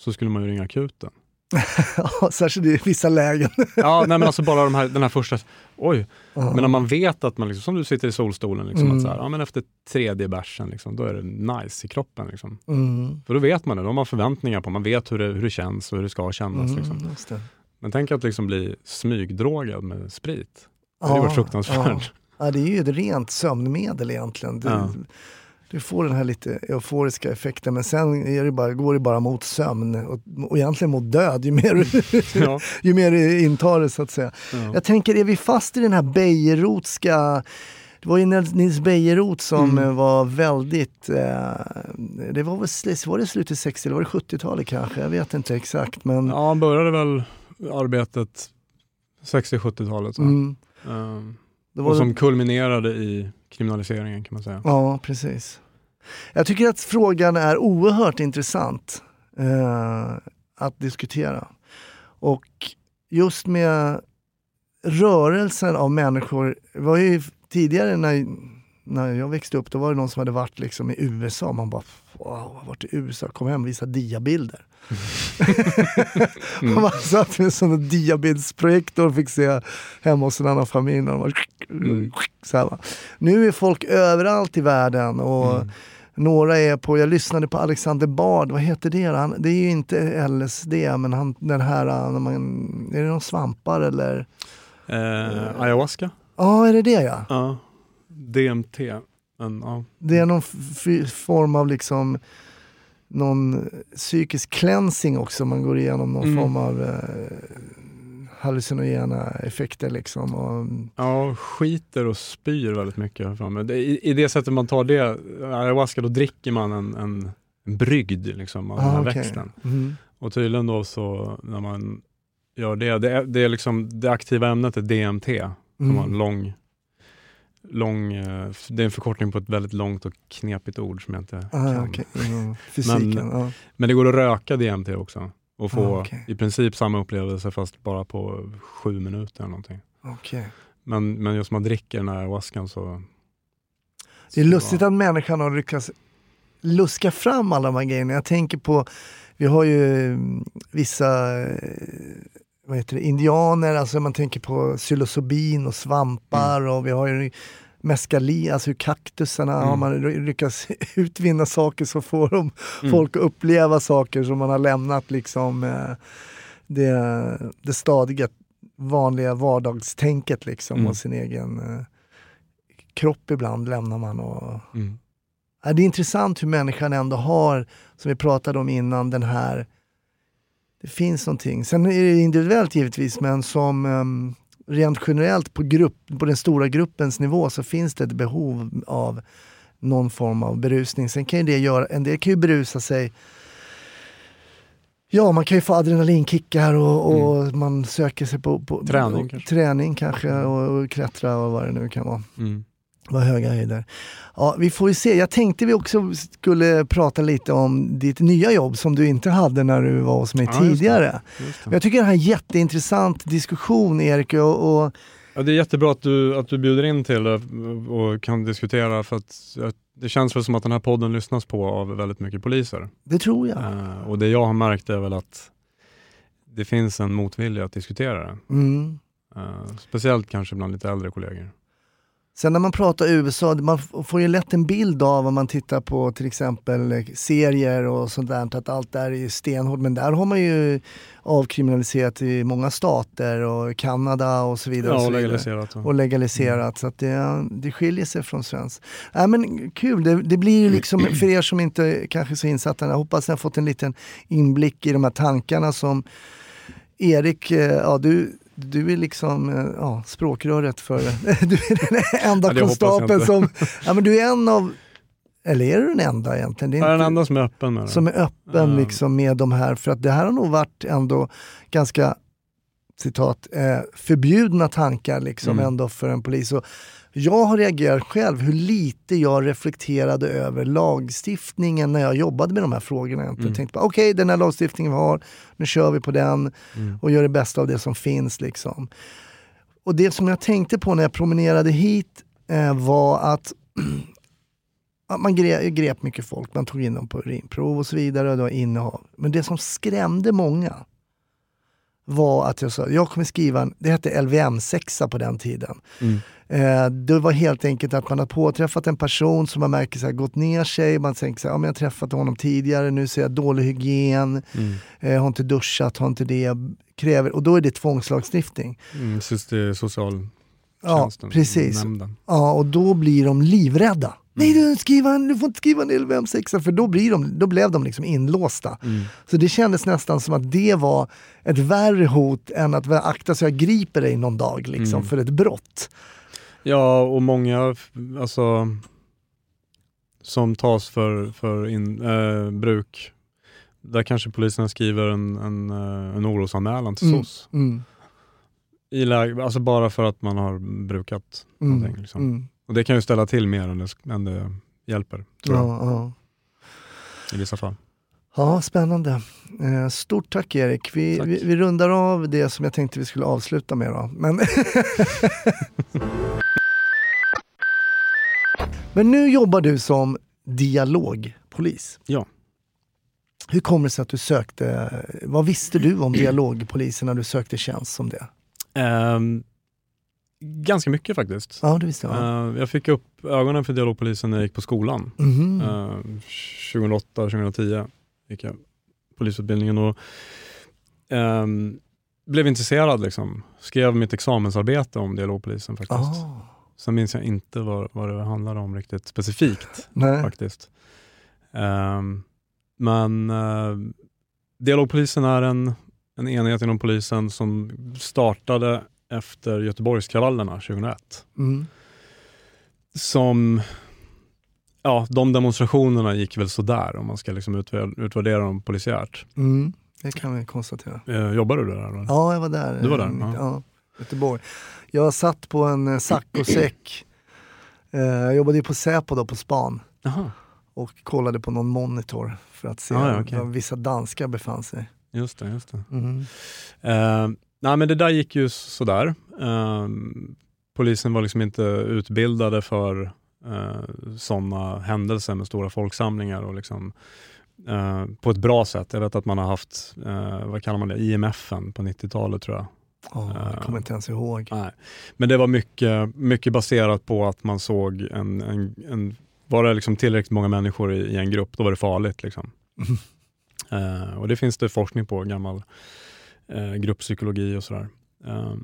S3: så skulle man ju ringa akuten.
S1: ja, särskilt i vissa lägen.
S3: Ja, nej men alltså bara de här, den här första, oj,
S1: Ja.
S3: men när man vet att man, liksom, som du sitter i solstolen, liksom,
S1: Mm.
S3: att så här, ja, men efter tredje bärsen, liksom, då är det nice i kroppen. Liksom.
S1: Mm.
S3: För då vet man det, då har man förväntningar på, man vet hur det, hur det känns och hur det ska kännas. Liksom.
S1: Mm, det.
S3: Men tänk att liksom bli smygdrogad med sprit. Det varit fruktansvärt.
S1: Ja. ja, det är ju ett rent sömnmedel egentligen. Du,
S3: Ja.
S1: Du får den här lite euforiska effekten men sen det bara, går det bara mot sömn och, och egentligen mot död ju mer, du-
S3: Ja.
S1: ju mer du intar det så att säga.
S3: Ja.
S1: Jag tänker, är vi fast i den här Bejerotska det var ju Nils Bejerot som
S3: Mm.
S1: var väldigt, eh, det var väl var det slutet 60 eller var det 70-talet kanske? Jag vet inte exakt men
S3: ja, han började väl arbetet 60-70-talet. så.
S1: mm, det var
S3: och som kulminerade i kriminaliseringen kan man säga.
S1: Ja, precis. Jag tycker att frågan är oerhört intressant eh, att diskutera. Och just med rörelsen av människor, det var ju tidigare när, när jag växte upp, då var det någon som hade varit liksom i USA. Man bara, wow, jag har varit i USA, kom hem och visa diabilder.
S3: Mm.
S1: Man satt med en sån diabildsprojektor och fick se hemma hos en annan familj. De var
S3: Mm.
S1: så här, va. Nu är folk överallt i världen och
S3: Mm.
S1: några är på, jag lyssnade på Alexander Bard, vad heter det? Han, det är ju inte LSD, men han, den här, när man, är det någon svampar eller?
S3: Eh, ayahuasca?
S1: Ja, är det det ja?
S3: Ja. DMT? Men, ja.
S1: Det är någon form av liksom någon psykisk cleansing också, man går igenom någon
S3: Mm.
S1: form av eh, hallucinogena effekter liksom. Och,
S3: Ja, skiter och spyr väldigt mycket. för I, I det sättet man tar det, ayahuasca, då dricker man en, en, en brygd liksom, av den
S1: Ah,
S3: här
S1: okej.
S3: växten.
S1: mm.
S3: Och tydligen då så när man gör det, det är, det är liksom det aktiva ämnet är DMT, som har en
S1: Mm.
S3: lång, lång, eh, det är en förkortning på ett väldigt långt och knepigt ord som jag inte
S1: Ah,
S3: kan.
S1: okej. Mm. Fysiken,
S3: Men-
S1: ja.
S3: Men det går att röka DMT också och få
S1: Ah, okej.
S3: i princip samma upplevelse fast bara på sju minuter eller någonting.
S1: okej.
S3: Men, men just man dricker den här ayahuascan så...
S1: Det är
S3: så-
S1: lustigt att människan har lyckats luska fram alla de här grejerna. Jag tänker på, vi har ju mm, vissa eh, vad heter det, indianer, alltså man tänker på psilocybin och svampar och vi har ju mescalin, alltså kaktusarna,
S3: Mm.
S1: har man ly- lyckats utvinna saker så får de
S3: Mm.
S1: folk att uppleva saker som man har lämnat liksom eh, det, det stadiga vanliga vardagstänket liksom
S3: Mm.
S1: och sin egen eh, kropp ibland lämnar man. Och,
S3: Mm.
S1: Det är intressant hur människan ändå har, som vi pratade om innan, den här... Det finns någonting. Sen är det individuellt givetvis, men som um, rent generellt på, grupp, på den stora gruppens nivå så finns det ett behov av någon form av berusning. Sen kan ju det göra, en del kan ju berusa sig Ja, man kan ju få adrenalinkickar och, och man söker sig på, på
S3: Träning
S1: och,
S3: kanske.
S1: träning kanske och, och klättra och vad det nu kan vara.
S3: Mm.
S1: Vad höga höjder. Ja, vi får ju se. Jag tänkte vi också skulle prata lite om ditt nya jobb som du inte hade när du var hos mig
S3: Ja, just det.
S1: tidigare.
S3: Just det.
S1: Jag tycker det här är en jätteintressant diskussion Erik och, och
S3: Ja, det är jättebra att du, att du bjuder in till det och kan diskutera för att det känns väl som att den här podden lyssnas på av väldigt mycket poliser.
S1: det tror jag.
S3: Eh, och det jag har märkt är väl att det finns en motvilja att diskutera det.
S1: Mm.
S3: Eh, speciellt kanske bland lite äldre kollegor.
S1: Sen när man pratar USA, man får ju lätt en bild av om man tittar på till exempel eh, serier och sånt där, att allt där är stenhårt. Men där har man ju avkriminaliserat i många stater och Kanada och så vidare.
S3: Ja,
S1: och
S3: legaliserat. Och,
S1: legaliserat. Så att det, det skiljer sig från svenskt. Äh, men kul, det, det blir ju liksom för er som inte kanske är så insatta, jag hoppas ni har fått en liten inblick i de här tankarna som Erik, eh, ja du, du är liksom eh, ja, språkröret för, du är den enda
S3: Ja,
S1: konstapeln som, ja men du är en av, eller är du den enda egentligen? Det är
S3: jag är den enda som är öppen med det.
S1: som är öppen
S3: Mm.
S1: liksom med de här, för att det här har nog varit ändå ganska citat, eh, förbjudna tankar liksom
S3: Mm.
S1: ändå för en polis. Och jag har reagerat själv hur lite jag reflekterade över lagstiftningen när jag jobbade med de här frågorna. Jag
S3: Mm.
S1: tänkte okej den här lagstiftningen vi har, nu kör vi på den
S3: Mm.
S1: och gör det bästa av det som finns. Liksom. Och det som jag tänkte på när jag promenerade hit eh, var att man grep, grep mycket folk, man tog in dem på urinprov och så vidare, och det var innehav. Men det som skrämde många var att jag sa, jag kommer skriva, en, det hette LVM-sexa på den tiden.
S3: Mm.
S1: Eh, det var helt enkelt att man har påträffat en person som man märker så här, gått ner sig, man tänker så här, ja, men jag har träffat honom tidigare, nu ser jag dålig hygien,
S3: Mm.
S1: eh, har inte duschat, har inte det, kräver, och då är det tvångslagstiftning.
S3: Mm, socialtjänsten.
S1: Ja, precis.
S3: Nämnden.
S1: Ja, och då blir de livrädda. Nej, du, skriva en, du får inte skriva en LVM-sexa, för då, blir de, då blev de liksom inlåsta.
S3: Mm.
S1: Så det kändes nästan som att det var ett värre hot än att "Väl, akta så jag griper dig någon dag liksom,
S3: Mm.
S1: för ett brott.
S3: Ja, och många alltså, som tas för, för in, eh, bruk, där kanske polisen skriver en, en, eh, en orosanmälan till
S1: Mm.
S3: SOS.
S1: Mm.
S3: I läge, alltså bara för att man har brukat
S1: Mm.
S3: någonting. Liksom.
S1: Mm.
S3: Och det kan ju ställa till mer än det, än det hjälper, tror jag,
S1: Ja, ja.
S3: i vissa fall.
S1: ja, spännande. Eh, stort tack Erik. Vi,
S3: Tack.
S1: vi, vi rundar av det som jag tänkte vi skulle avsluta med. Då. Men, Men nu jobbar du som dialogpolis.
S3: Ja.
S1: Hur kommer det sig att du sökte, vad visste du om dialogpolisen när du sökte tjänst som det?
S3: Ehm, ganska mycket faktiskt.
S1: Ja, det visste jag.
S3: Eh, jag fick upp ögonen för dialogpolisen när jag gick på skolan. Eh, 2008-2010 gick jag polisutbildningen och ehm, blev intresserad. Liksom. Skrev mitt examensarbete om dialogpolisen faktiskt.
S1: Ah,
S3: Sen minns jag inte vad, vad det handlade om riktigt specifikt
S1: nej.
S3: faktiskt. Ehm, men eh, dialogpolisen är en, en enhet inom polisen som startade efter Göteborgskravallerna 2001.
S1: Mm.
S3: Som, ja, de demonstrationerna gick väl sådär om man ska liksom utvärdera, dem polisiärt.
S1: Mm. Det kan vi konstatera.
S3: Eh, jobbar du där? Eller?
S1: Ja, jag var där.
S3: Du var där,
S1: eh,
S3: ja.
S1: Ja, Göteborg. Jag satt på en eh, saccosäck. Eh, Jag jobbade ju på Säpo då, på span
S3: Jaha,
S1: och kollade på någon monitor för att se
S3: Ah, ja, okej.
S1: var vissa danskar befann sig.
S3: just det. Just det.
S1: Mm.
S3: Eh, nej men det där gick ju sådär. Eh, polisen var liksom inte utbildade för eh, sådana händelser med stora folksamlingar och liksom, eh, på ett bra sätt. Jag vet att man har haft, eh, vad kallar man det, IMFen på 90-talet tror jag.
S1: Ja, jag kommer inte ens ihåg.
S3: Nej. Men det var mycket, mycket baserat på att man såg en, en, en var det liksom tillräckligt många människor i, i en grupp, då var det farligt. Liksom. Eh, och det finns det forskning på, gammal eh, grupppsykologi och sådär, eh,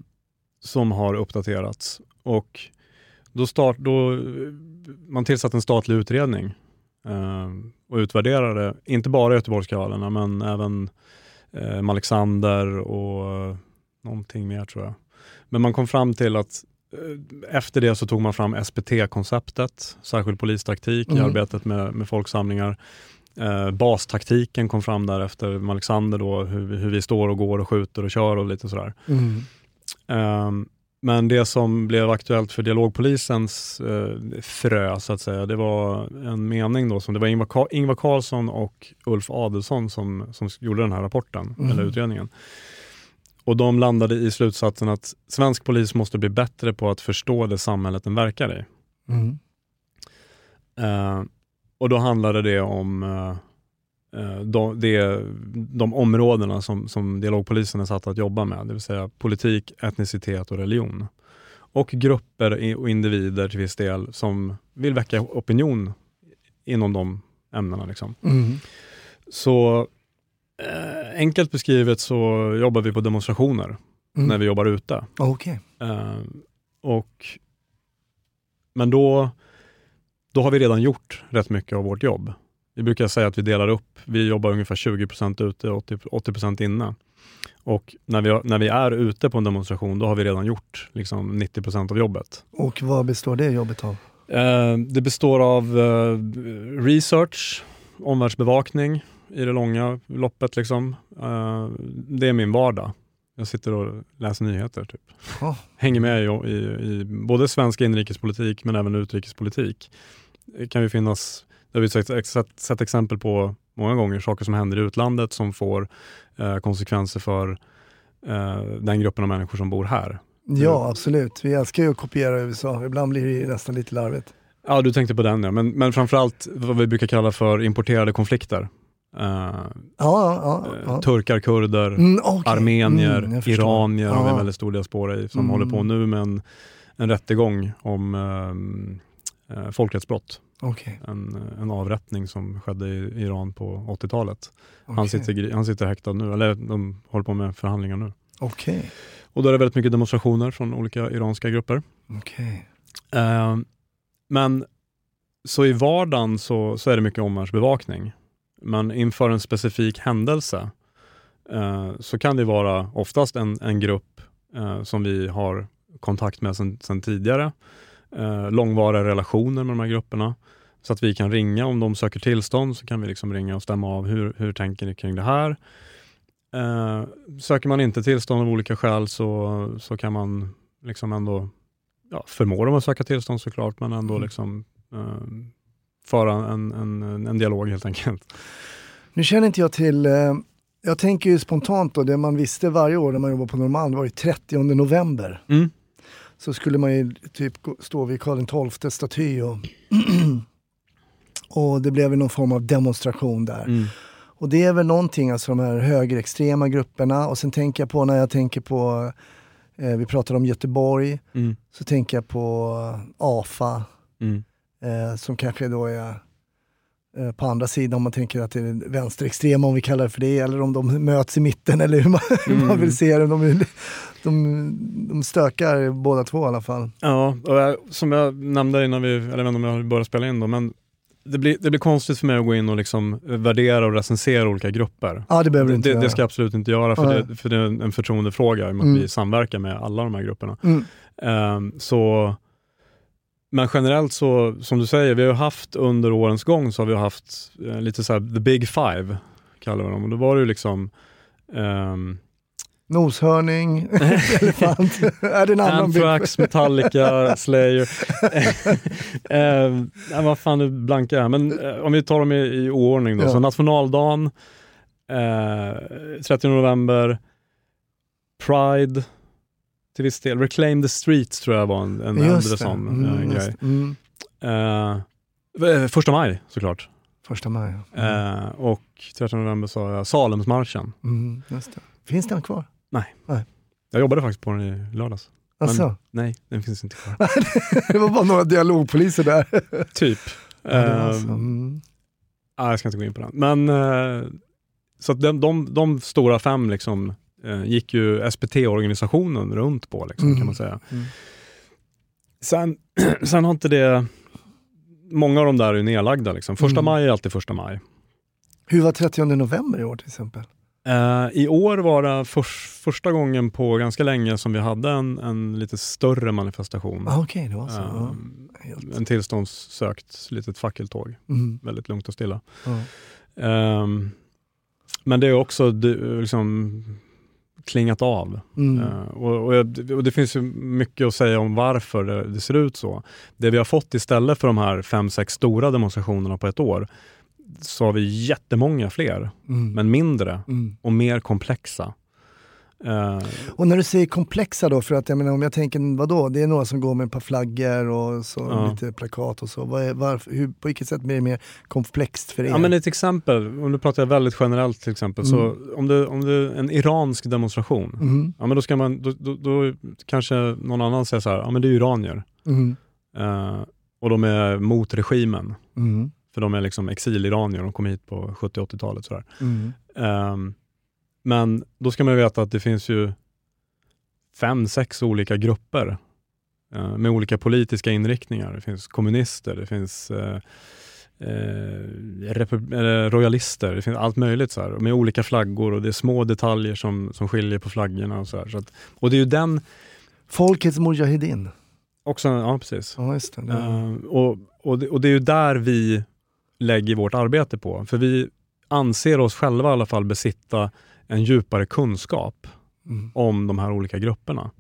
S3: som har uppdaterats. Och då start, då, man tillsatte en statlig utredning eh, och utvärderade, inte bara Göteborgskravallerna, men även eh, Alexander och eh, någonting mer tror jag. Men man kom fram till att eh, efter det så tog man fram SPT-konceptet, särskild polistaktik i
S1: Mm.
S3: arbetet med, med folksamlingar. Eh, bastaktiken kom fram där efter Alexander, då, hur, hur vi står och går och skjuter och kör och lite sådär.
S1: Mm.
S3: Ehm, men det som blev aktuellt för dialogpolisens eh, frö, så att säga, det var en mening då som det var Ingvar, Ka- Ingvar Carlsson och Ulf Adelsson som, som gjorde den här rapporten,
S1: Mm.
S3: eller utredningen. Och de landade i slutsatsen att svensk polis måste bli bättre på att förstå det samhället den verkar i.
S1: Mm.
S3: Eh, och då handlade det om eh, eh, de, det, de områdena som, som dialogpolisen är satt att jobba med, det vill säga politik, etnicitet och religion. Och grupper och individer till viss del som vill väcka opinion inom de ämnena. Liksom.
S1: Mm.
S3: Så eh, enkelt beskrivet så jobbar vi på demonstrationer
S1: Mm.
S3: när vi jobbar ute.
S1: Okej.
S3: Eh, och, men då, då har vi redan gjort rätt mycket av vårt jobb. Vi brukar säga att vi delar upp, vi jobbar ungefär 20% ute och 80%, 80% inne. Och när vi, när vi är ute på en demonstration, då har vi redan gjort liksom 90% av jobbet.
S1: Och vad består det jobbet av?
S3: Eh, det består av eh, research, omvärldsbevakning i det långa loppet. Liksom. Eh, det är min vardag. Jag sitter och läser nyheter. Typ.
S1: Ja.
S3: Hänger med i, i, i både svensk inrikespolitik men även utrikespolitik. Det kan ju finnas, det har vi sett, sett, sett exempel på många gånger, saker som händer i utlandet som får eh, konsekvenser för eh, den gruppen av människor som bor här.
S1: Ja, absolut. Vi älskar ju att kopiera USA. Ibland blir det nästan lite larvigt.
S3: Ja, du tänkte på den ja. Men, men framförallt vad vi brukar kalla för importerade konflikter. Eh,
S1: Ja, ja, ja.
S3: eh,
S1: ja.
S3: Turkar, kurder,
S1: Mm,
S3: armenier,
S1: Mm, jag förstår.
S3: iranier har vi en väldigt stor diaspora i som
S1: Mm.
S3: håller på nu med en, en rättegång om eh, eh, folkrättsbrott.
S1: Okej,
S3: En, en avrättning som skedde i Iran på 80-talet. Han,
S1: okej.
S3: sitter, han sitter häktad nu, eller de håller på med förhandlingar nu.
S1: Okej,
S3: Och då är det väldigt mycket demonstrationer från olika iranska grupper.
S1: okej.
S3: Eh, men så i vardagen så, så är det mycket omvärldsbevakning. Men inför en specifik händelse eh, så kan det vara oftast en, en grupp eh, som vi har kontakt med sedan tidigare. Eh, långvariga relationer med de här grupperna. Så att vi kan ringa om de söker tillstånd så kan vi liksom ringa och stämma av hur, hur tänker ni kring det här. Eh, söker man inte tillstånd av olika skäl så, så kan man liksom ändå ja, förmå dem att söka tillstånd såklart, men ändå
S1: Mm.
S3: liksom eh, föra en, en, en dialog helt enkelt.
S1: Nu känner inte jag till, eh, jag tänker ju spontant då, det man visste varje år när man jobbade på Norrmalm var ju 30 november.
S3: Mm.
S1: Så skulle man ju typ stå vid Karl XII staty och, och det blev någon form av demonstration där.
S3: Mm.
S1: Och det är väl någonting, alltså de här högerextrema grupperna och sen tänker jag på när jag tänker på, eh, vi pratade om Göteborg,
S3: Mm.
S1: så tänker jag på AFA
S3: Mm.
S1: eh, som kanske då är på andra sidan om man tänker att det är vänsterextrema om vi kallar det för det, eller om de möts i mitten eller hur man, hur man
S3: Mm.
S1: vill se det. De, de, de stökar båda två i alla fall.
S3: Ja, och jag, som jag nämnde innan vi, eller jag vet inte om jag började spela in då, men det, blir, det blir konstigt för mig att gå in och liksom värdera och recensera olika grupper.
S1: Ja, det behöver du inte
S3: Det, det ska jag absolut inte göra, för,
S1: Nej.
S3: det, för det är en förtroendefråga i och med
S1: Mm.
S3: att vi samverkar med alla de här grupperna.
S1: Mm.
S3: Ehm, så, men generellt så, som du säger, vi har haft under årens gång så har vi haft eh, lite så här the big five, kallar vi dem. Och då var det ju liksom ehm,
S1: Noshörning, elefant. är det en annan?
S3: Anthrax, Metallica, Slayer. eh, vad fan, nu blankar jag. Men eh, om vi tar dem i, i oordning då.
S1: Ja.
S3: Så nationaldagen, eh, 30 november, Pride till viss del. Reclaim the Streets tror jag var en, en äldre sån
S1: Mm, just
S3: grej.
S1: Mm.
S3: Eh, första maj såklart.
S1: Första maj. ja. Mm.
S3: Eh, och 13 november sa jag Salemsmarschen.
S1: Mm, det. Finns den kvar?
S3: Jag jobbade faktiskt på den i lördags. Men-
S1: Alltså,
S3: Nej, den finns inte kvar.
S1: det var bara några dialogpoliser där.
S3: typ.
S1: Ja,
S3: Eh,
S1: alltså, mm.
S3: Ja, jag ska inte gå in på den. Men så att de, de, de stora fem liksom, gick ju SPT-organisationen runt på liksom,
S1: Mm.
S3: kan man säga.
S1: Mm.
S3: Sen, sen har inte det... Många av de där är nedlagda. Liksom. Första
S1: Mm.
S3: maj är alltid första maj.
S1: Hur var 30 november i år till exempel?
S3: Eh, I år var det förs, första gången på ganska länge som vi hade en, en lite större manifestation.
S1: Ah, Okej, det var så.
S3: Eh,
S1: ja.
S3: En tillståndssökt litet fackeltåg.
S1: Mm.
S3: Väldigt lugnt och stilla.
S1: Ja.
S3: Ehm, men det är också liksom, klingat av.
S1: Mm.
S3: Eh, och, och, och Det finns ju mycket att säga om varför det, det ser ut så. Det vi har fått istället för de här fem, sex stora demonstrationerna på ett år, så har vi jättemånga fler,
S1: Mm.
S3: men mindre
S1: Mm.
S3: och mer komplexa. Eh,
S1: Och när du säger komplexa då, för att jag menar om jag tänker vadå, det är några som går med ett par flaggor och så
S3: Ja.
S1: lite plakat och så. Vad är, varför, hur, på vilket sätt blir det mer komplext för er?
S3: ja, men ett exempel, och nu pratar väldigt generellt till exempel, så
S1: Mm.
S3: om det, om det är en iransk demonstration,
S1: Mhm,
S3: ja, men då, ska man, då, då, då kanske någon annan säger så här, ja men det är iranier.
S1: mhm,
S3: Eh, och de är mot regimen.
S1: mhm,
S3: För de är liksom exiliranier, de kom hit på 70-80-talet. Sådär.
S1: mhm.
S3: Men då ska man veta att det finns ju fem, sex olika grupper eh, med olika politiska inriktningar. Det finns kommunister, det finns eh, eh, royalister, det finns allt möjligt så här, med olika flaggor och det är små detaljer som, som skiljer på flaggorna. Och, så här, så att, och det är ju den
S1: Folkets Mujahedin.
S3: också, ja precis.
S1: Ja, just det. det.
S3: Eh, och, och, det, och det är ju där vi lägger vårt arbete på. För vi anser oss själva i alla fall besitta en djupare kunskap
S1: Mm.
S3: om de här olika grupperna.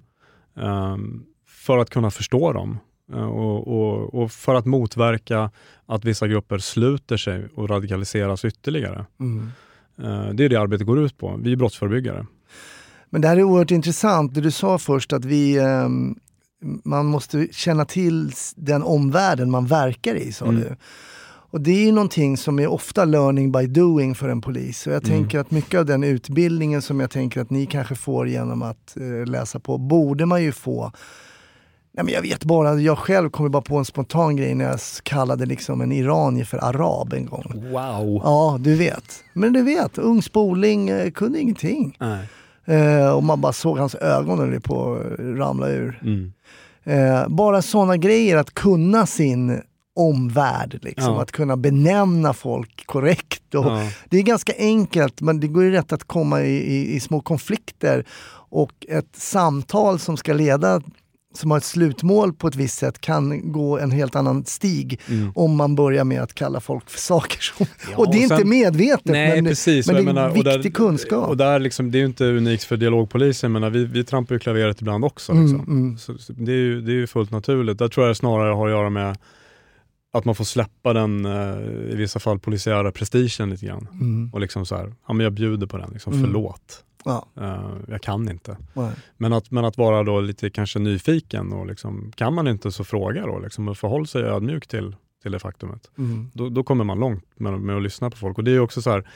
S3: Ehm, för att kunna förstå dem eh, och, och, och för att motverka att vissa grupper sluter sig och radikaliseras ytterligare.
S1: Mm.
S3: Eh, det är det arbetet går ut på. Vi är brottsförebyggare.
S1: Men det här är oerhört intressant. Det du sa först att vi, ehm, man måste känna till den omvärlden man verkar i, sa
S3: Mm.
S1: du. Och det är ju någonting som är ofta learning by doing för en polis. Och jag
S3: Mm.
S1: tänker att mycket av den utbildningen som jag tänker att ni kanske får genom att eh, läsa på, borde man ju få Nej, men jag vet bara, jag själv kommer bara på en spontan grej när jag kallade liksom en iranier för arab en gång.
S3: Wow!
S1: Ja, du vet. Men du vet, ung spoling, eh, kunde ingenting. Eh, och man bara såg hans ögon när det på att ramla ur.
S3: Mm.
S1: Eh, bara sådana grejer, att kunna sin omvärld, liksom.
S3: Ja.
S1: att kunna benämna folk korrekt. Och
S3: Ja.
S1: Det är ganska enkelt, men det går ju rätt att komma i, i, i små konflikter. Och ett samtal som ska leda, som har ett slutmål på ett visst sätt, kan gå en helt annan stig
S3: Mm.
S1: om man börjar med att kalla folk för saker som...
S3: Ja,
S1: och det är
S3: och
S1: inte
S3: sen-
S1: medvetet,
S3: Nej,
S1: men,
S3: precis.
S1: men
S3: Och
S1: det är
S3: menar, och
S1: viktig
S3: där-
S1: kunskap.
S3: Och där liksom, det är ju inte unikt för dialogpolisen, men vi, vi trampar ju klaveret ibland också.
S1: Mm,
S3: Liksom.
S1: mm.
S3: Så, så det, är ju, det är ju fullt naturligt. Där tror jag snarare har att göra med att man får släppa den, eh, i vissa fall, polisiära prestigen lite grann.
S1: Mm.
S3: Och liksom så här, ja men jag bjuder på den, liksom,
S1: Mm.
S3: förlåt.
S1: Ja,
S3: Eh, jag kan inte.
S1: nej.
S3: Men att, men att vara då lite kanske nyfiken och liksom, kan man inte så fråga då liksom, och förhåll sig ödmjuk till, till det faktumet.
S1: Mm.
S3: Då, då kommer man långt med, med att lyssna på folk. Och det är också så här,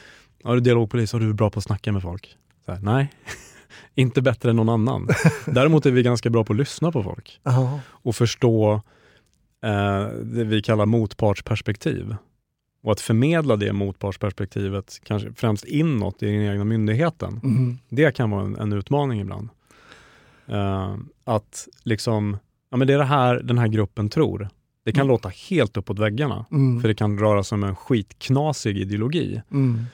S3: ja, du dialogpolis, och du är bra på att snacka med folk. Här, nej, inte bättre än någon annan. Däremot är vi ganska bra på att lyssna på folk
S1: Jaha.
S3: och förstå eh, det vi kallar motpartsperspektiv. Och att förmedla det motpartsperspektivet, kanske främst inåt i den egna myndigheten,
S1: Mm.
S3: det kan vara en, en utmaning ibland. Eh, att liksom, ja men det är det här den här gruppen tror. Det kan låta helt uppåt väggarna,
S1: Mm.
S3: för det kan röra sig om en skitknasig ideologi.
S1: Mm.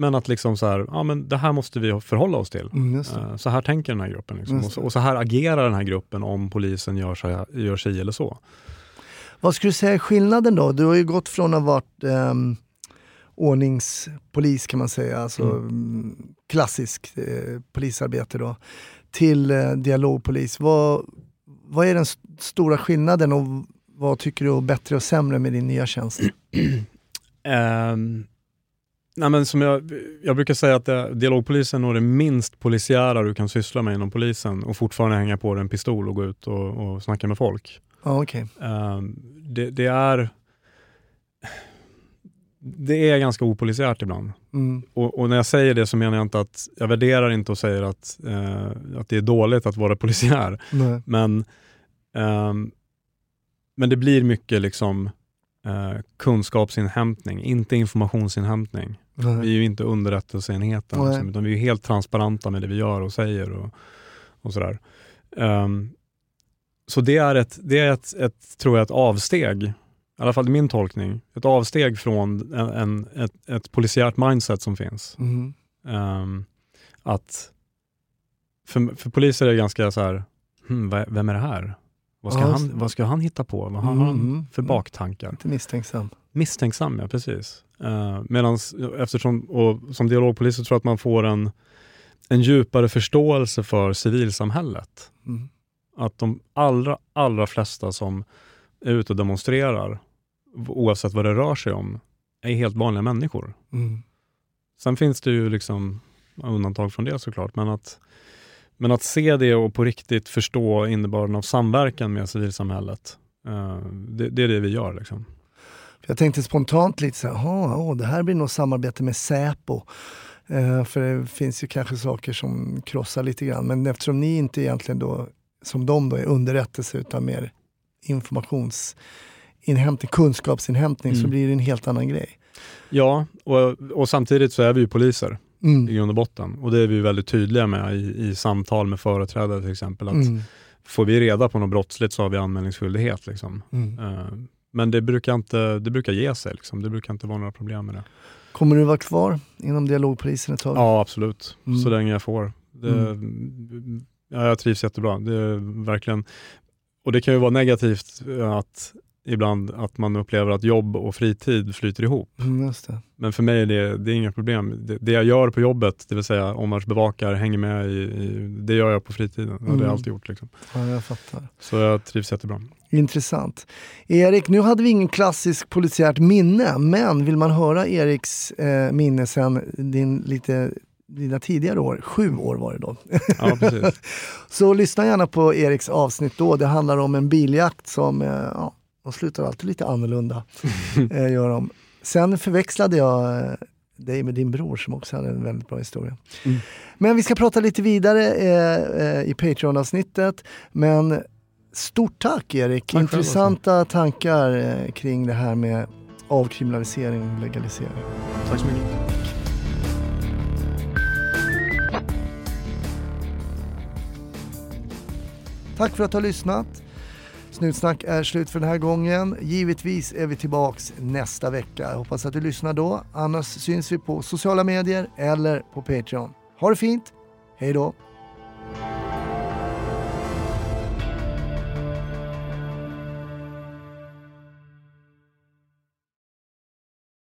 S3: Men att liksom så här, ja men det här måste vi förhålla oss till.
S1: Mm.
S3: Eh, Så här tänker den här gruppen. Liksom. Och, så, och så här agerar den här gruppen om polisen gör sig, gör sig eller så.
S1: Vad skulle du säga är skillnaden då? Du har ju gått från att ha varit ehm, ordningspolis kan man säga, alltså
S3: Mm.
S1: mm. klassisk eh, polisarbete då, till eh, dialogpolis. Vad, vad är den st- stora skillnaden och vad tycker du är bättre och sämre med din nya tjänst?
S3: Ehm, nej men som jag, jag brukar säga att det, dialogpolisen är det minst polisiära du kan syssla med inom polisen och fortfarande hänga på dig en pistol och gå ut och, och snacka med folk.
S1: Ja, okej.
S3: Ehm, det, det är det är ganska opolisiärt ibland.
S1: Mm.
S3: Och, och när jag säger det så menar jag inte att, jag värderar inte och säger att, eh, att det är dåligt att vara polisiär.
S1: Nej.
S3: Men, ehm, men det blir mycket liksom eh, kunskapsinhämtning, inte informationsinhämtning. Vi är
S1: Nej.
S3: ju inte underrättelseenheten,
S1: Nej.
S3: liksom, utan vi är helt transparenta med det vi gör och säger och, och sådär. Ehm, så det är, ett, det är ett, ett, tror jag, ett avsteg, i alla fall i min tolkning, ett avsteg från en, en, ett, ett polisiärt mindset som finns.
S1: Mm.
S3: Ehm, att för, för poliser är det ganska så här, hmm, vem är det här? Vad ska,
S1: Ja,
S3: han, vad ska han hitta på? Vad har han
S1: Mm.
S3: för baktankar?
S1: Lite misstänksam.
S3: Misstänksam, ja precis. Uh, medans, eftersom, och som dialogpolis så tror jag att man får en, en djupare förståelse för civilsamhället.
S1: Mm.
S3: Att de allra, allra flesta som är ute och demonstrerar, oavsett vad det rör sig om, är helt vanliga människor.
S1: Mm.
S3: Sen finns det ju liksom undantag från det såklart, men att, men att se det och på riktigt förstå innebörden av samverkan med civilsamhället, eh, det, det är det vi gör. Liksom.
S1: Jag tänkte spontant lite så här, "Jaha, åh, det här blir nog samarbete med Säpo. Eh, för det finns ju kanske saker som krossar lite grann. Men eftersom ni inte egentligen då, som de då, är underrättelse utan mer informationsinhämtning, kunskapsinhämtning, så
S3: Mm.
S1: blir det en helt annan grej.
S3: Ja, och, och samtidigt så är vi ju poliser i
S1: Mm.
S3: grund och botten. Och det är vi väldigt tydliga med i, i samtal med företrädare till exempel. Att
S1: Mm.
S3: Får vi reda på något brottsligt så har vi anmälningsskyldighet. Liksom.
S1: Mm.
S3: Eh, men det brukar, inte, det brukar ge sig. Liksom. Det brukar inte vara några problem med det.
S1: Kommer du vara kvar inom dialogpolisen ett tag?
S3: Ja, absolut.
S1: Mm.
S3: Så länge jag får. Det, ja, jag trivs jättebra. Det är verkligen, och det kan ju vara negativt eh, att ibland att man upplever att jobb och fritid flyter ihop.
S1: Mm.
S3: Men för mig är det, det är inga problem. Det, det jag gör på jobbet, det vill säga omvärldsbevakar, hänger med i, i, det gör jag på fritiden. Och det har
S1: Mm.
S3: jag alltid gjort. Liksom.
S1: Ja, jag fattar.
S3: Så jag trivs jättebra.
S1: Intressant. Erik, nu hade vi ingen klassisk polisiärt minne, men vill man höra Eriks eh, minne sen din lite dina tidigare år, sju år var det då.
S3: Ja, precis.
S1: Så lyssna gärna på Eriks avsnitt då. Det handlar om en biljakt som, eh, ja, de slutar alltid lite annorlunda. eh, gör de. Sen förväxlade jag eh, dig med din bror som också hade en väldigt bra historia.
S3: Mm.
S1: Men vi ska prata lite vidare eh, i Patreon-avsnittet. Men stort tack Erik!
S3: Tack
S1: Intressanta tankar eh, kring det här med avkriminalisering och legalisering.
S3: Tack så mycket.
S1: Tack för att du har lyssnat. Snutsnack är slut för den här gången. Givetvis är vi tillbaks nästa vecka. Jag hoppas att du lyssnar då. Annars syns vi på sociala medier eller på Patreon. Ha det fint. Hej då!